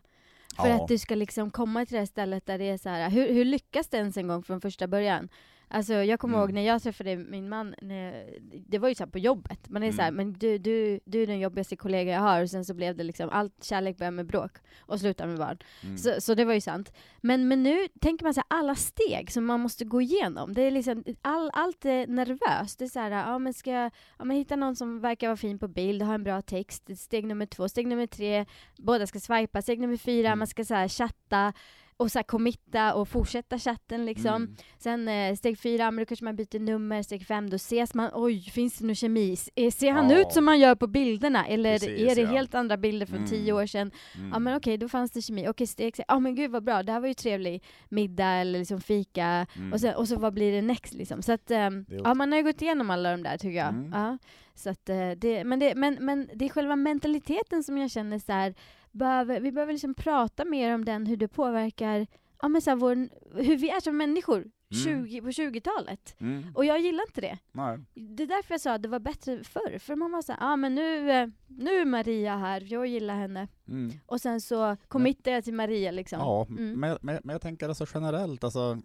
För Ja. att du ska liksom komma till det här stället där det är så här. Hur, hur lyckas det ens en gång från första början? Alltså jag kommer Mm. ihåg när jag träffade min man, när, det var ju så här på jobbet, man är Mm. men du, du, du är den jobbigaste kollega jag har, och sen så blev det liksom, allt kärlek börjar med bråk och slutar med barn. Mm. Så, så det var ju sant. Men, men nu tänker man så här, alla steg som man måste gå igenom, det är liksom, all, allt är nervöst. Det är så här, ja men ska jag ja, men hitta någon som verkar vara fin på bild, ha en bra text, steg nummer två, steg nummer tre, båda ska swipa, steg nummer fyra, Mm. man ska så här chatta, och så här committa och fortsätta chatten liksom. Mm. Sen eh, steg fyra, men då kanske man byter nummer, steg fem, då ses man, oj, finns det någon kemi? Eh, Ser han Ja. ut som man gör på bilderna? Eller Precis, är det ja. helt andra bilder från Mm. tio år sedan? Mm. Ja men okej, då fanns det kemi. Okej, steg sex. Ja men gud vad bra, det här var ju trevlig middag eller liksom fika. Mm. Och, sen, och så vad blir det next liksom? Så att, är ja man har ju gått igenom alla de där tycker jag. Mm. Ja. Så att, eh, det, men, det, men, men det är själva mentaliteten som jag känner så här, behöver, vi behöver liksom prata mer om den, hur det påverkar ja, men så här, vår, hur vi är som människor 20, på 20-talet. Mm. Och jag gillar inte det. Nej. Det är därför jag sa att det var bättre förr. För man var såhär, ja ah, men nu, eh, nu är Maria här, jag gillar henne. Mm. Och sen så committar jag till Maria liksom. Ja, Mm. men, men, men jag tänker alltså generellt, alltså,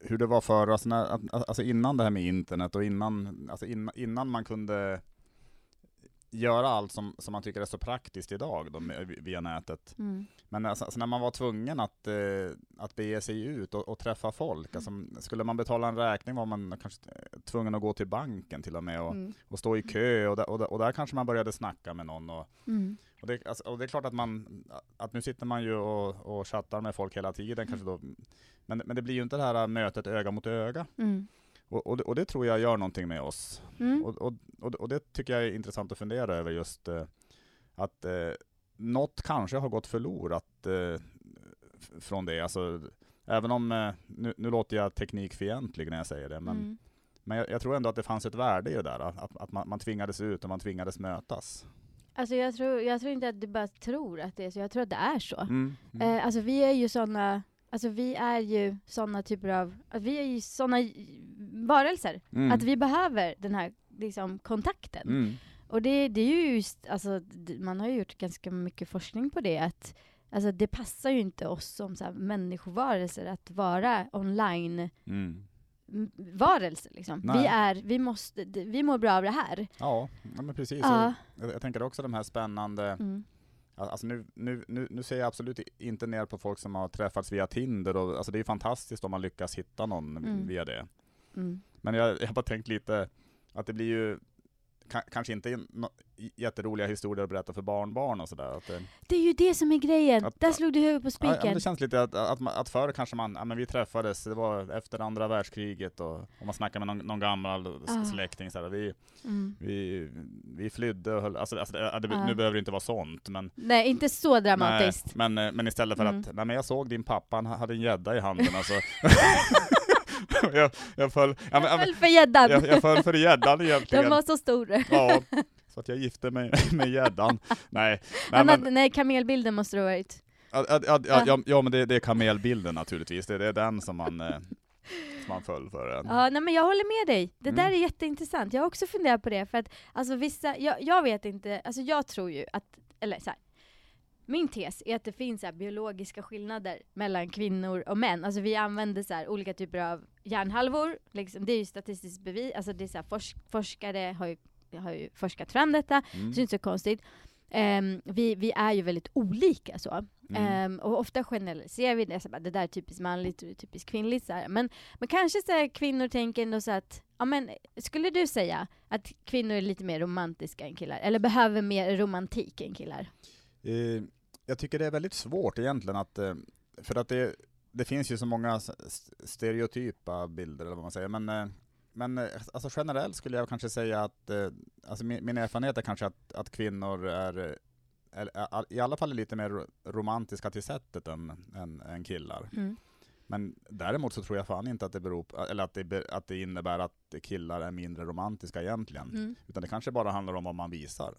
hur det var förr, alltså, när, alltså innan det här med internet och innan, alltså innan, innan man kunde göra allt som, som man tycker är så praktiskt idag då, med, via nätet. Mm. Men alltså, alltså när man var tvungen att, eh, att bege sig ut och, och träffa folk, alltså, skulle man betala en räkning var man kanske eh, tvungen att gå till banken till och med och, Mm. och stå i kö, och där, och, där, och där kanske man började snacka med någon. Och, Mm. och det, alltså, och det är klart att man, att nu sitter man ju och, och chattar med folk hela tiden kanske då, men, men det blir ju inte det här mötet öga mot öga. Och, och, det, och det tror jag gör någonting med oss. Mm. Och, och, det tycker jag är intressant att fundera över just eh, att eh, något kanske har gått förlorat eh, från det. Alltså, även om, eh, nu, nu låter jag teknikfientlig när jag säger det, men, Mm. men jag, jag tror ändå att det fanns ett värde i det där, att, att man, man tvingades ut och man tvingades mötas. Alltså jag tror, jag tror inte att du bara tror att det är så, jag tror att det är så. Mm. Mm. Eh, alltså vi är ju såna Alltså vi är ju såna typer av, vi är ju såna varelser, Mm. att vi behöver den här liksom, kontakten. Mm. Och det, det är ju just, alltså man har ju gjort ganska mycket forskning på det, att Alltså det passar ju inte oss som så här, människovarelser att vara online Mm. varelser liksom. Nej. Vi är, vi måste, vi mår bra av det här. Ja, ja, men precis. Ja. Jag, jag tänker också de här spännande, Mm. alltså nu, nu, nu, nu ser jag absolut inte ner på folk som har träffats via Tinder, och, alltså det är fantastiskt om man lyckas hitta någon Mm. via det. Mm. Men jag, jag har bara tänkt lite att det blir ju ka- kanske inte no, jätteroliga historier att berätta för barnbarn och sådär. Att det, Det är ju det som är grejen. Att- Där slog du huvudet på ja, ja, spiken. det känns lite att, att, att förr kanske man, ja, men vi träffades, det var efter andra världskriget och, och man snackade med någon, någon gammal Ah. släkting, så här, vi, Mm. vi, vi flydde och höll, alltså, alltså, det, det, Ah. nu behöver det inte vara sånt, men Nej, inte så dramatiskt. Nej, men, eh, men istället för Mm. att, nej men jag såg din pappa, han hade en gädda i handen alltså. jag, jag föll, Jag men, föll för gäddan. jag, jag föll för gäddan egentligen. De var så stora. Ja, så att jag gifte mig med gäddan. Nej, nej men, nej, kamelbilden måste det ha varit. ja, ja, ja, ja, men det, det är kamelbilden naturligtvis, det, det är den som man, eh, som man föll för. eh. Ja, nej, men jag håller med dig. Det Mm. där är jätteintressant. Jag har också funderat på det, för att alltså, vissa, jag, jag vet inte, alltså jag tror ju att, eller så här, min tes är att det finns så biologiska skillnader mellan kvinnor och män. Alltså vi använder så olika typer av hjärnhalvor, liksom, det är ju statistiskt bevis, alltså det är så här, forsk, forskare har ju, har ju forskat fram detta, Mm. så det är inte så konstigt. Ehm, vi, vi är ju väldigt olika så. Mm. Ehm, och ofta generaliserar vi det, så bara, det där är typiskt manligt och det är typiskt kvinnligt. Så här. Men, men kanske så här, kvinnor tänker ändå så att, ja men skulle du säga att kvinnor är lite mer romantiska än killar? Eller behöver mer romantik än killar? Eh, jag tycker det är väldigt svårt egentligen att, eh, för att det, det finns ju så många stereotypa bilder eller vad man säger, men, eh, men eh, alltså generellt skulle jag kanske säga att, alltså min, min erfarenhet är kanske att, att kvinnor är, i alla fall är lite mer ro- romantiska till sättet än, än, än killar. Mm. Men däremot så tror jag fan inte att det beror på, eller att det, att det innebär att killar är mindre romantiska egentligen. Mm. Utan det kanske bara handlar om vad man visar.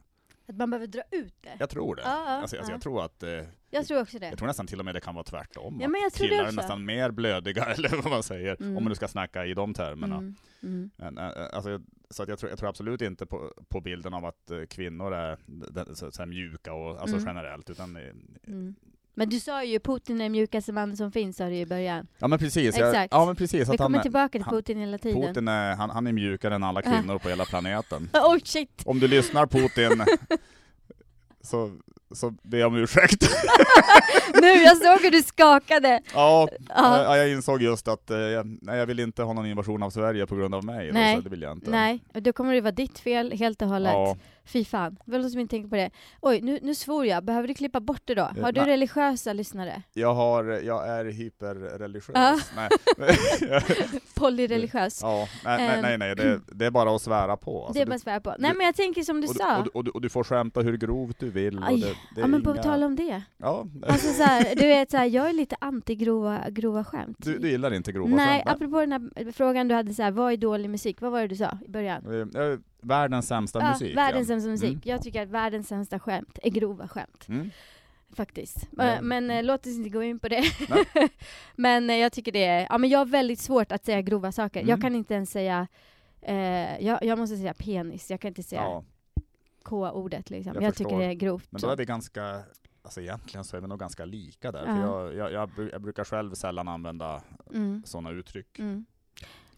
Att man behöver dra ut det? Jag tror det. Ja, ja, alltså, alltså ja. jag tror att eh, Jag tror också det. jag tror nästan till och med det kan vara tvärtom. Ja, men jag tror det killar är också. nästan mer blödiga, eller vad man säger, Mm. om man nu ska snacka i de termerna. Mm. Mm. Men, eh, alltså, så att jag, tror, jag tror absolut inte på, på bilden av att eh, kvinnor är så, så mjuka, och, alltså Mm. generellt. Utan, eh, Mm. Men du sa ju Putin är den mjukaste mannen som finns, sa du i början. ja men precis, jag, Exakt. ja, men precis Vi att han, kommer är- tillbaka till han- Putin hela tiden. Putin är, han, han är mjukare än alla kvinnor på hela planeten. Oh shit! Om du lyssnar Putin, så, så ber jag om ursäkt. nu, jag såg hur du skakade! ja, Ja. ja, jag insåg just att eh, jag, nej, jag vill inte ha någon invasion av Sverige på grund av mig. Då, Nej. så det vill jag inte. Nej, och då kommer det vara ditt fel helt och hållet. Ja, Fy fan, väl som inte tänker på det. Oj, nu, nu svor jag. Behöver du klippa bort det då? Eh, Har du nej. religiösa lyssnare? jag, har, jag är hyperreligiös. Ja. Nej. Polyreligiös? ja, nej, nej, Ehm. nej, nej det, det är bara att svära på. Alltså, det är bara att svära på. Nej men jag tänker som du och, sa. och, och, du- och du får skämta hur grovt du vill. Aj. det, det ja men på inga- tal om det. Ja, Alltså så här, du vet så här, jag är lite anti grova, grova skämt. du, du gillar inte grova Nej, skämt? apropå den här frågan du hade så här, vad är dålig musik? Vad var det du sa i början? Eh, Världens sämsta Ja, musik. världens ja. sämsta musik. Mm. Jag tycker att världens sämsta skämt är grova skämt. Mm. Faktiskt. Men, men eh, låt oss inte gå in på det. Nej. men eh, jag tycker det är, ja men jag har väldigt svårt att säga grova saker. Mm. Jag kan inte ens säga, eh, jag, jag måste säga penis, jag kan inte säga Ja, K-ordet liksom. Jag Jag, tycker det är grovt. men då är vi ganska, alltså egentligen så är vi nog ganska lika där. Ja. För jag, jag, jag, bru- jag brukar själv sällan använda Mm. sådana uttryck. Mm.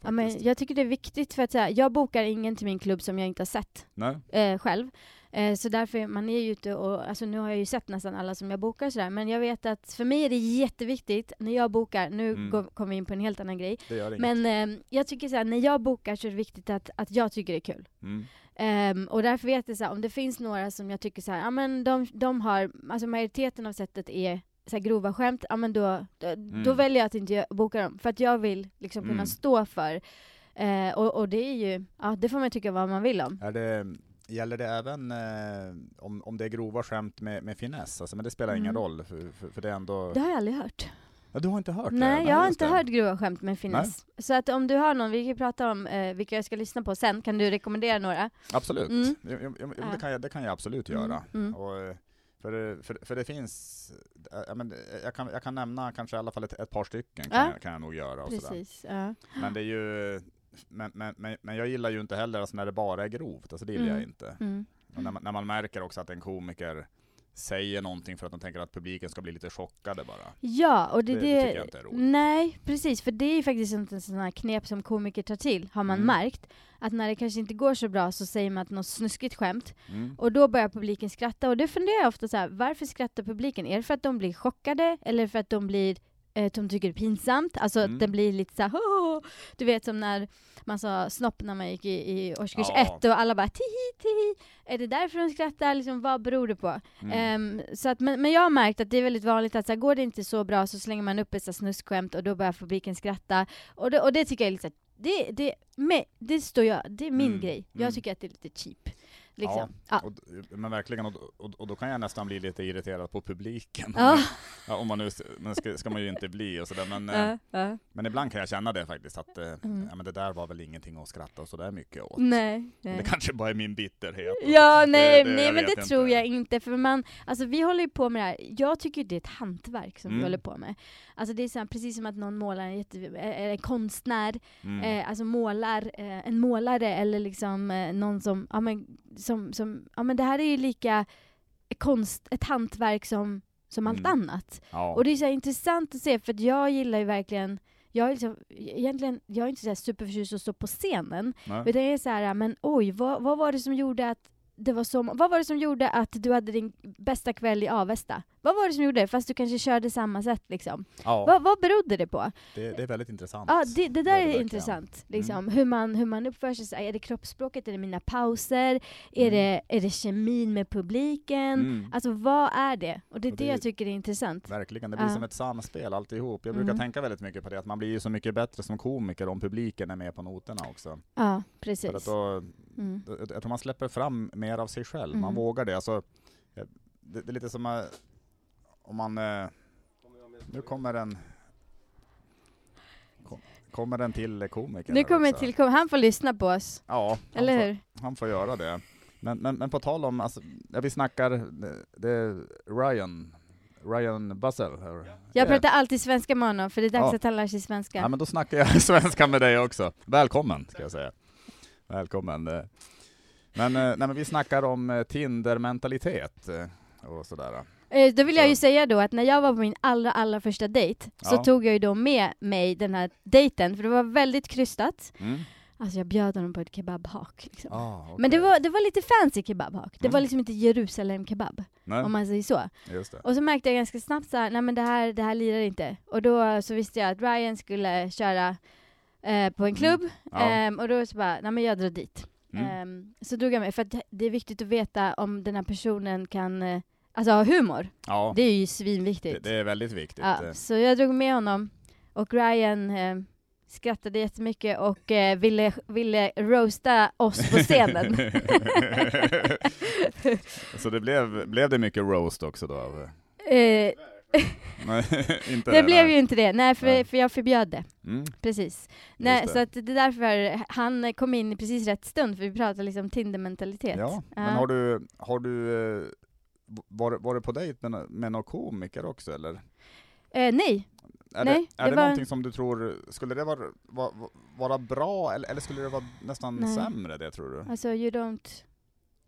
Ja, men jag tycker det är viktigt för att säga, jag bokar ingen till min klubb som jag inte har sett eh, själv. Eh, så därför, man är ju ute och, alltså nu har jag ju sett nästan alla som jag bokar sådär, men jag vet att för mig är det jätteviktigt när jag bokar, nu Mm. kommer vi in på en helt annan grej, men eh, jag tycker såhär, när jag bokar så är det viktigt att, att jag tycker det är kul. Mm. Ehm, och därför vet jag såhär, om det finns några som jag tycker såhär, ja men de, de har, alltså majoriteten av sättet är så här grova skämt, ja men då, då, då Mm. väljer jag att inte boka dem. För att jag vill liksom kunna Mm. stå för, eh, och, och det är ju, ja det får man tycka vad man vill om. Är det, gäller det även eh, om, om det är grova skämt med, med finess? Alltså, men det spelar ingen Mm. roll, för, för, för det är ändå... Det har jag aldrig hört. Ja, du har inte hört det? Nej, jag har inte det. hört grova skämt med finess. Så att om du har någon, vi kan prata om eh, vilka jag ska lyssna på sen, kan du rekommendera några? Absolut, Mm. Jo, jo, jo, Ja. det, kan jag, det kan jag absolut Mm, göra. mm. Och, eh, för, för, för det finns, eh, ja, men, eh, jag, kan, jag kan nämna kanske i alla fall ett, ett par stycken, kan, Ja. jag, kan jag nog göra. Och sådär. Precis. Ja. Men det är ju, men, men, men, men jag gillar ju inte heller alltså när det bara är grovt, alltså det gillar Mm. jag inte. Mm. Och när, man, när man märker också att en komiker säger någonting för att de tänker att publiken ska bli lite chockade bara. Ja, och det, Det- det, tycker jag inte är roligt. Nej, precis. För det är ju faktiskt en sån här knep som komiker tar till, har man Mm. märkt. Att när det kanske inte går så bra så säger man att något snuskigt skämt, Mm. och då börjar publiken skratta. Och det funderar jag ofta så här, varför skrattar publiken? Är det för att de blir chockade, eller för att de blir eh, de tycker det är pinsamt, alltså Mm. det blir lite såhär "Åh!" Du vet som när man sa snopp när man gick i, i årskurs Ja. ett och alla bara tihi tihi. Är det därför de skrattar? Liksom, vad beror det på? Mm. Ehm, så att, men, men jag har märkt att det är väldigt vanligt att så här, går det inte så bra så slänger man upp ett så här snuskskämt och då börjar publiken skratta. Och det, och det tycker jag är lite så här, det, det, med, det står jag, det är min Mm, grej. mm. Jag tycker att det är lite cheap. Liksom. Ja. Och, men verkligen, och, och, och då kan jag nästan bli lite irriterad på publiken. Ja. Ja, om man nu, men ska, ska man ju inte bli och sådär, men, eh, Ja, ja. men ibland kan jag känna det faktiskt, att eh, Mm. ja, men det där var väl ingenting att skratta sådär mycket åt. Nej, nej. Det kanske bara är min bitterhet. Ja, nej, det- nej jag men det inte. tror jag inte. För man, alltså vi håller ju på med det här, jag tycker det är ett hantverk som vi Mm. håller på med. Alltså det är så här, precis som att någon målar en, jätte, är en konstnär, Mm. eh, alltså målar, eh, en målare eller liksom eh, någon som, ja men, som, som, ja men det här är ju lika konst, ett hantverk som, som allt Mm. annat. ja. Och det är så intressant att se, för att jag gillar ju verkligen jag är, liksom, egentligen, jag är inte så superförtjust att stå på scenen, Nej. utan jag är så här, men oj, vad, vad var det som gjorde att det var så, vad var det som gjorde att du hade din bästa kväll i Avesta? Vad var det som gjorde det? Fast du kanske körde samma sätt liksom. ja, Vad, vad berodde det på? det, det är väldigt intressant. Ja, det, det där är intressant. Liksom. Mm. Hur, man, hur man uppför sig. Så Är det kroppsspråket? Är det mina pauser? Är, Mm. det, är det kemin med publiken? Mm. Alltså vad är det? Och det är Och det, det- jag tycker är intressant. Verkligen, det blir Ja. som ett samspel alltihop. Jag brukar Mm. tänka väldigt mycket på det, att man blir ju så mycket bättre som komiker om publiken är med på noterna också. Ja, För att precis. då, Mm. jag tror man släpper fram mer av sig själv, man Mm. vågar det. Alltså, eh, det, det är lite som eh, om man... eh, Nu kommer en... kom- Kommer den till komikern Nu kommer till, kom, han får lyssna på oss, Ja, han eller får, hur? han får göra det. Men, men, men på tal om, alltså, ja, vi snackar, det, det är Ryan, Ryan eller? Jag pratar alltid svenska med honom, för det är dags Ja. att han lär sig svenska. Ja men då snackar jag svenska med dig också. Välkommen, ska jag säga. Välkommen. Men, eh, nej, men vi snackar om eh, Tinder-mentalitet eh, och sådär. Då vill jag ju säga då att när jag var på min allra, allra första dejt, så Ja. tog jag ju då med mig den här dejten, för det var väldigt krystat. Mm. Alltså jag bjöd honom på ett kebabhak. Liksom. Ah, okej. Men det var, det var lite fancy kebabhak. Det var Mm. liksom inte Jerusalem kebab, Nej, om man säger så. Och så märkte jag ganska snabbt så här, nej men det här, det här lirar inte. Och då så visste jag att Ryan skulle köra eh, på en klubb, Ja. ehm, och då så bara, nej men jag drar dit. Mm. Ehm, så drog jag med, för att det är viktigt att veta om den här personen kan, eh, alltså ha humor. Ja, Det är ju det, svinviktigt. det är väldigt viktigt. Ja, eh. så jag drog med honom, och Ryan eh, skrattade jättemycket och eh, ville, ville roasta oss på scenen. Så det blev, blev det mycket roast också då? av- eh, Nej, inte det blev nej. ju inte det, nej för, Nej. för jag förbjöd det. Mm, Precis. Nej, det. så att det är därför han kom in i precis rätt stund, för vi pratar liksom Tinder-mentalitet. Ja, men har du, har du eh, var, var du på dejt med, med någon komiker också eller? Eh, nej, Är Nej, det, är det det var- någonting som du tror, skulle det vara, vara, vara bra eller, eller skulle det vara nästan Nej. sämre det tror du? alltså you don't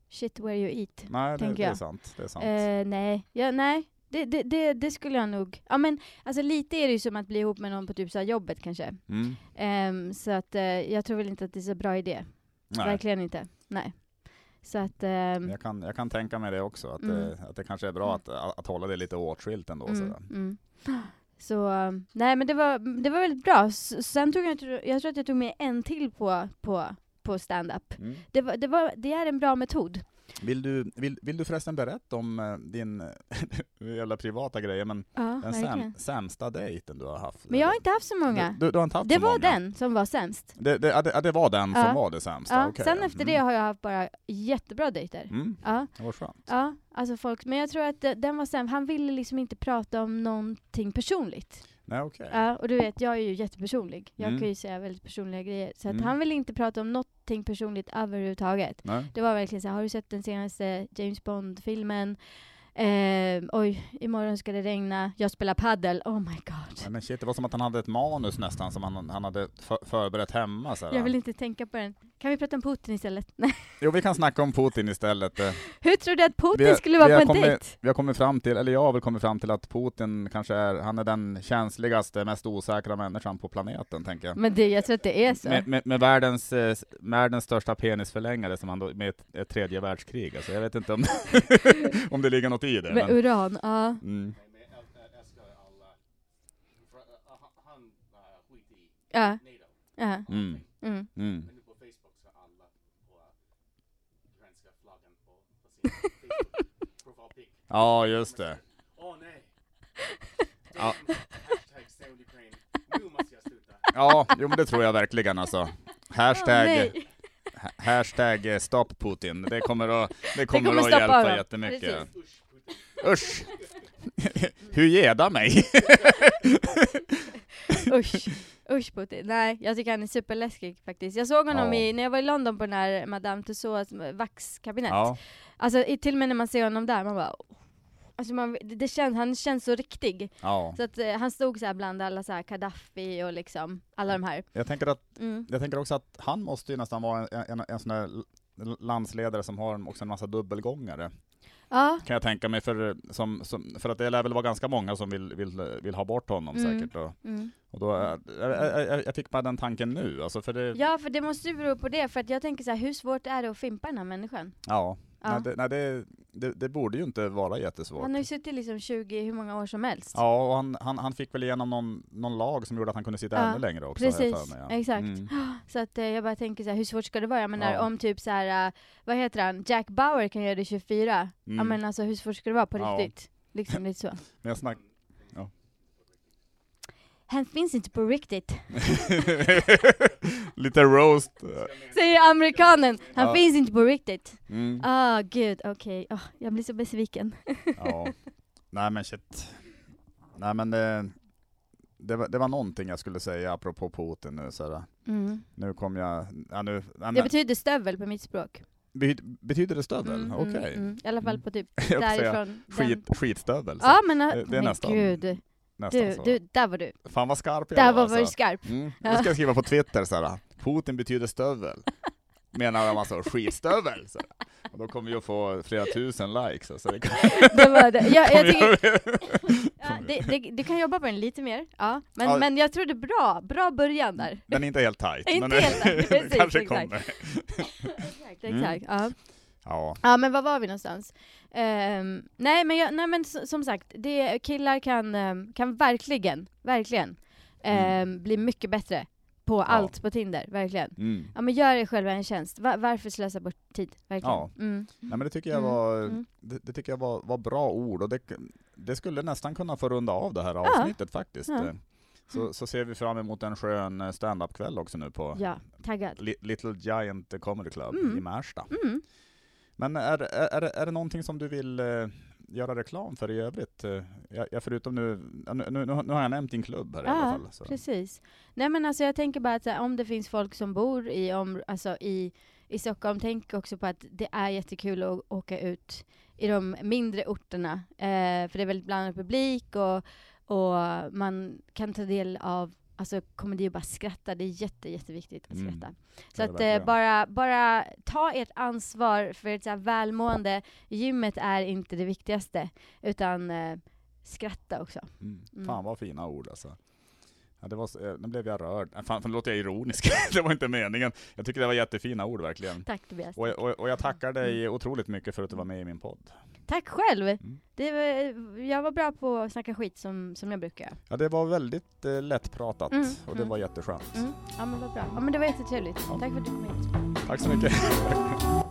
shit where you eat. Nej, det, tänker det är jag. sant. Det är sant. Eh, nej, ja, nej. Det, det, det, det skulle jag nog, ja men alltså lite är det ju som att bli ihop med någon på typ så jobbet kanske. Mm. Ehm, så att eh, jag tror väl inte att det är så bra idé. Nej. Verkligen inte. Nej. Så att, ehm, Jag kan, jag kan tänka mig det också, att, Mm. det, att det kanske är bra att, att hålla det lite åtskilt ändå. mm, mm. Så, um, nej men det var, det var väldigt bra. S- Sen tog jag, jag tror att jag tog med en till på, på, på stand-up. Mm. Det, var, det, var, det är en bra metod. Vill, du, vill, vill du förresten berätta om eh, din, jävla privata grejer, men Ja, den säm, sämsta dejten du har haft? Men jag har inte haft så många. Du, du, du har inte haft Det så var många? den som var sämst. Det, det, ja, det, det var den Ja. som var det sämsta? Ja, okej. sen efter Mm. det har jag haft bara jättebra dejter. Mm, Ja, var skönt. ja, alltså folk, men jag tror att det- den var sämst. Han ville liksom inte prata om någonting personligt. Nej, okej. Ja, och du vet, jag är ju jättepersonlig. Jag Mm. kan ju säga väldigt personliga grejer. Så att Mm. han ville inte prata om någonting personligt överhuvudtaget. Nej. Det var verkligen så här, har du sett den senaste James Bond-filmen? Eh, oj, imorgon ska det regna, jag spelar paddel. Oh my god. Nej, men shit, det var som att han hade ett manus nästan som han, han hade för, förberett hemma. Så. Jag vill inte tänka på den. Kan vi prata om Putin istället? Jo, vi kan snacka om Putin istället. eh. Hur tror du att Putin Vi- skulle vara vi på en kommit- dejt? Vi har kommit fram till, eller jag har väl kommit fram till att Putin kanske är, han är den känsligaste, mest osäkra människan på planeten, tänker jag. Men det, jag tror att det är så. Med, med, med världens, eh, världens största penisförlängare som han då, med ett, ett tredje världskrig. Alltså, jag vet inte om, om det ligger något i det. Med Men, uran, ja. mm. Ja. ja. Mm. Mm. Mm. Ja, just det. Åh nej! Ja. Ja, jo men det tror jag verkligen alltså. Hashtag, ha- hashtag eh, stop Putin. Det kommer att, det kommer kommer att hjälpa honom. jättemycket. Precis. Usch! Hur geda mig? Usch. Usch Putin. Nej, jag tycker han är superläskig faktiskt. Jag såg honom Ja. i, när jag var i London på den här Madame Tussauds vaxkabinett. Ja, Alltså i, till och med när man ser honom där, man bara oh. Alltså man, det, känns, han känns så riktig. ja. Så att eh, han stod så här bland alla så här Gaddafi och liksom alla de här. Jag tänker, att, Mm. jag tänker också att han måste ju nästan vara en, en, en sån där landsledare som har också en massa dubbelgångare. Ja, Kan jag tänka mig, för, som, som, för att det lär väl vara ganska många som vill, vill, vill ha bort honom Mm. säkert. Och, mm. och då, eh, jag, jag, jag fick bara den tanken nu, alltså för det, ja, för det måste ju bero på det, för att jag tänker så här, hur svårt är det att fimpa den här människan? ja. Ja. Nej, det, nej det, det, det borde ju inte vara jättesvårt. Han har ju suttit liksom 20, hur många år som helst. Ja, och han, han, han fick väl igenom någon, någon lag som gjorde att han kunde sitta Ja, ännu längre också. precis. för mig, ja. Exakt. Mm. Så att eh, jag bara tänker så här, hur svårt ska det vara? Jag menar Ja. om typ så här, eh, vad heter han, Jack Bauer kan göra det 24. Ja Mm. men alltså hur svårt ska det vara på Ja. riktigt? Liksom lite så. Men jag snack... Han finns inte på riktigt. Lite roast. Säger amerikanen. Han Ja. finns inte på riktigt. Mm. Ah gud, okej. Ah, jag blir så besviken. Ja. Nej men shit. Nej men det, det, var, det var någonting jag skulle säga apropå Putin nu. Så. Mm. Nu kom jag... Ja, nu, ja, Det betyder stövel på mitt språk. be, betyder det stövel? Mm, Okej. mm, mm. I alla fall på typ därifrån. den- skit, skitstövel. så. Ja men, Det- det är men nästan gud. Nästan Du, så. du, där var du. Fan vad skarp jag Där var. var var du alltså. skarp. Mm. Nu ska jag skriva på Twitter såhär, Putin betyder stövel. Menar de alltså skitstövel? Så. Och då kommer vi att få flera tusen likes. Alltså. Det kan, Det var det. Jag, jag tycker, ja, det, det, du kan jobba på den lite mer. Ja. Men, Ja. men jag tror det är bra. Bra början där. den är inte helt tight. Inte men helt precis, kanske exakt. kommer. Exakt, Mm. exakt. Ja. Ja. ja men var var vi någonstans? Ehm, nej men, jag, nej, men som sagt, det, killar kan, ehm, kan verkligen, verkligen ehm, bli mycket bättre på allt på Tinder, verkligen. Mm. Ja men gör er själva en tjänst. Va- varför slösa bort tid? Verkligen. Ja. Mm. Nej, men det tycker jag Mm, var, mm. det, det tycker jag var, var bra ord och det, det skulle nästan kunna få runda av det här avsnittet faktiskt. Ja. Eh, Så, så ser vi fram emot en skön eh, stand-up-kväll också nu på Ja, taggad. Little Giant Comedy Club Mm. i Märsta. Men är, är, är, det- någonting som du vill eh, göra reklam för i övrigt? Eh, jag, jag förutom nu, ja, nu, nu, nu har jag nämnt din klubb här i alla Ja, fall. Så. precis. Nej men alltså jag tänker bara att här, om det finns folk som bor i, om, alltså, i, i Stockholm, tänk också på att det är jättekul att åka ut i de mindre orterna. Eh, för det är väldigt blandad publik och, och man kan ta del av Alltså komedi och bara skratta, det är jätte, jätteviktigt att Mm. skratta. Så Ja, att eh, bara, bara ta ert ansvar för ett så här välmående. Gymmet är inte det viktigaste, utan eh, skratta också. Mm. Mm. Fan vad fina ord alltså. Ja, det var, eh, nu blev jag rörd. Äh, Fan, nu låter jag ironisk. det var inte meningen. Jag tycker det var jättefina ord verkligen. Tack Tobias. Och, och, och jag tackar dig otroligt mycket för att du var med i min podd. Tack själv! Mm. Det var, jag var bra på att snacka skit som, som jag brukar. Ja, det var väldigt eh, lättpratat Mm, och det mm. var jätteskönt. Mm. Ja men vad bra. Ja men det var jättetrevligt. Ja. Tack för att du kom hit. Tack så mycket.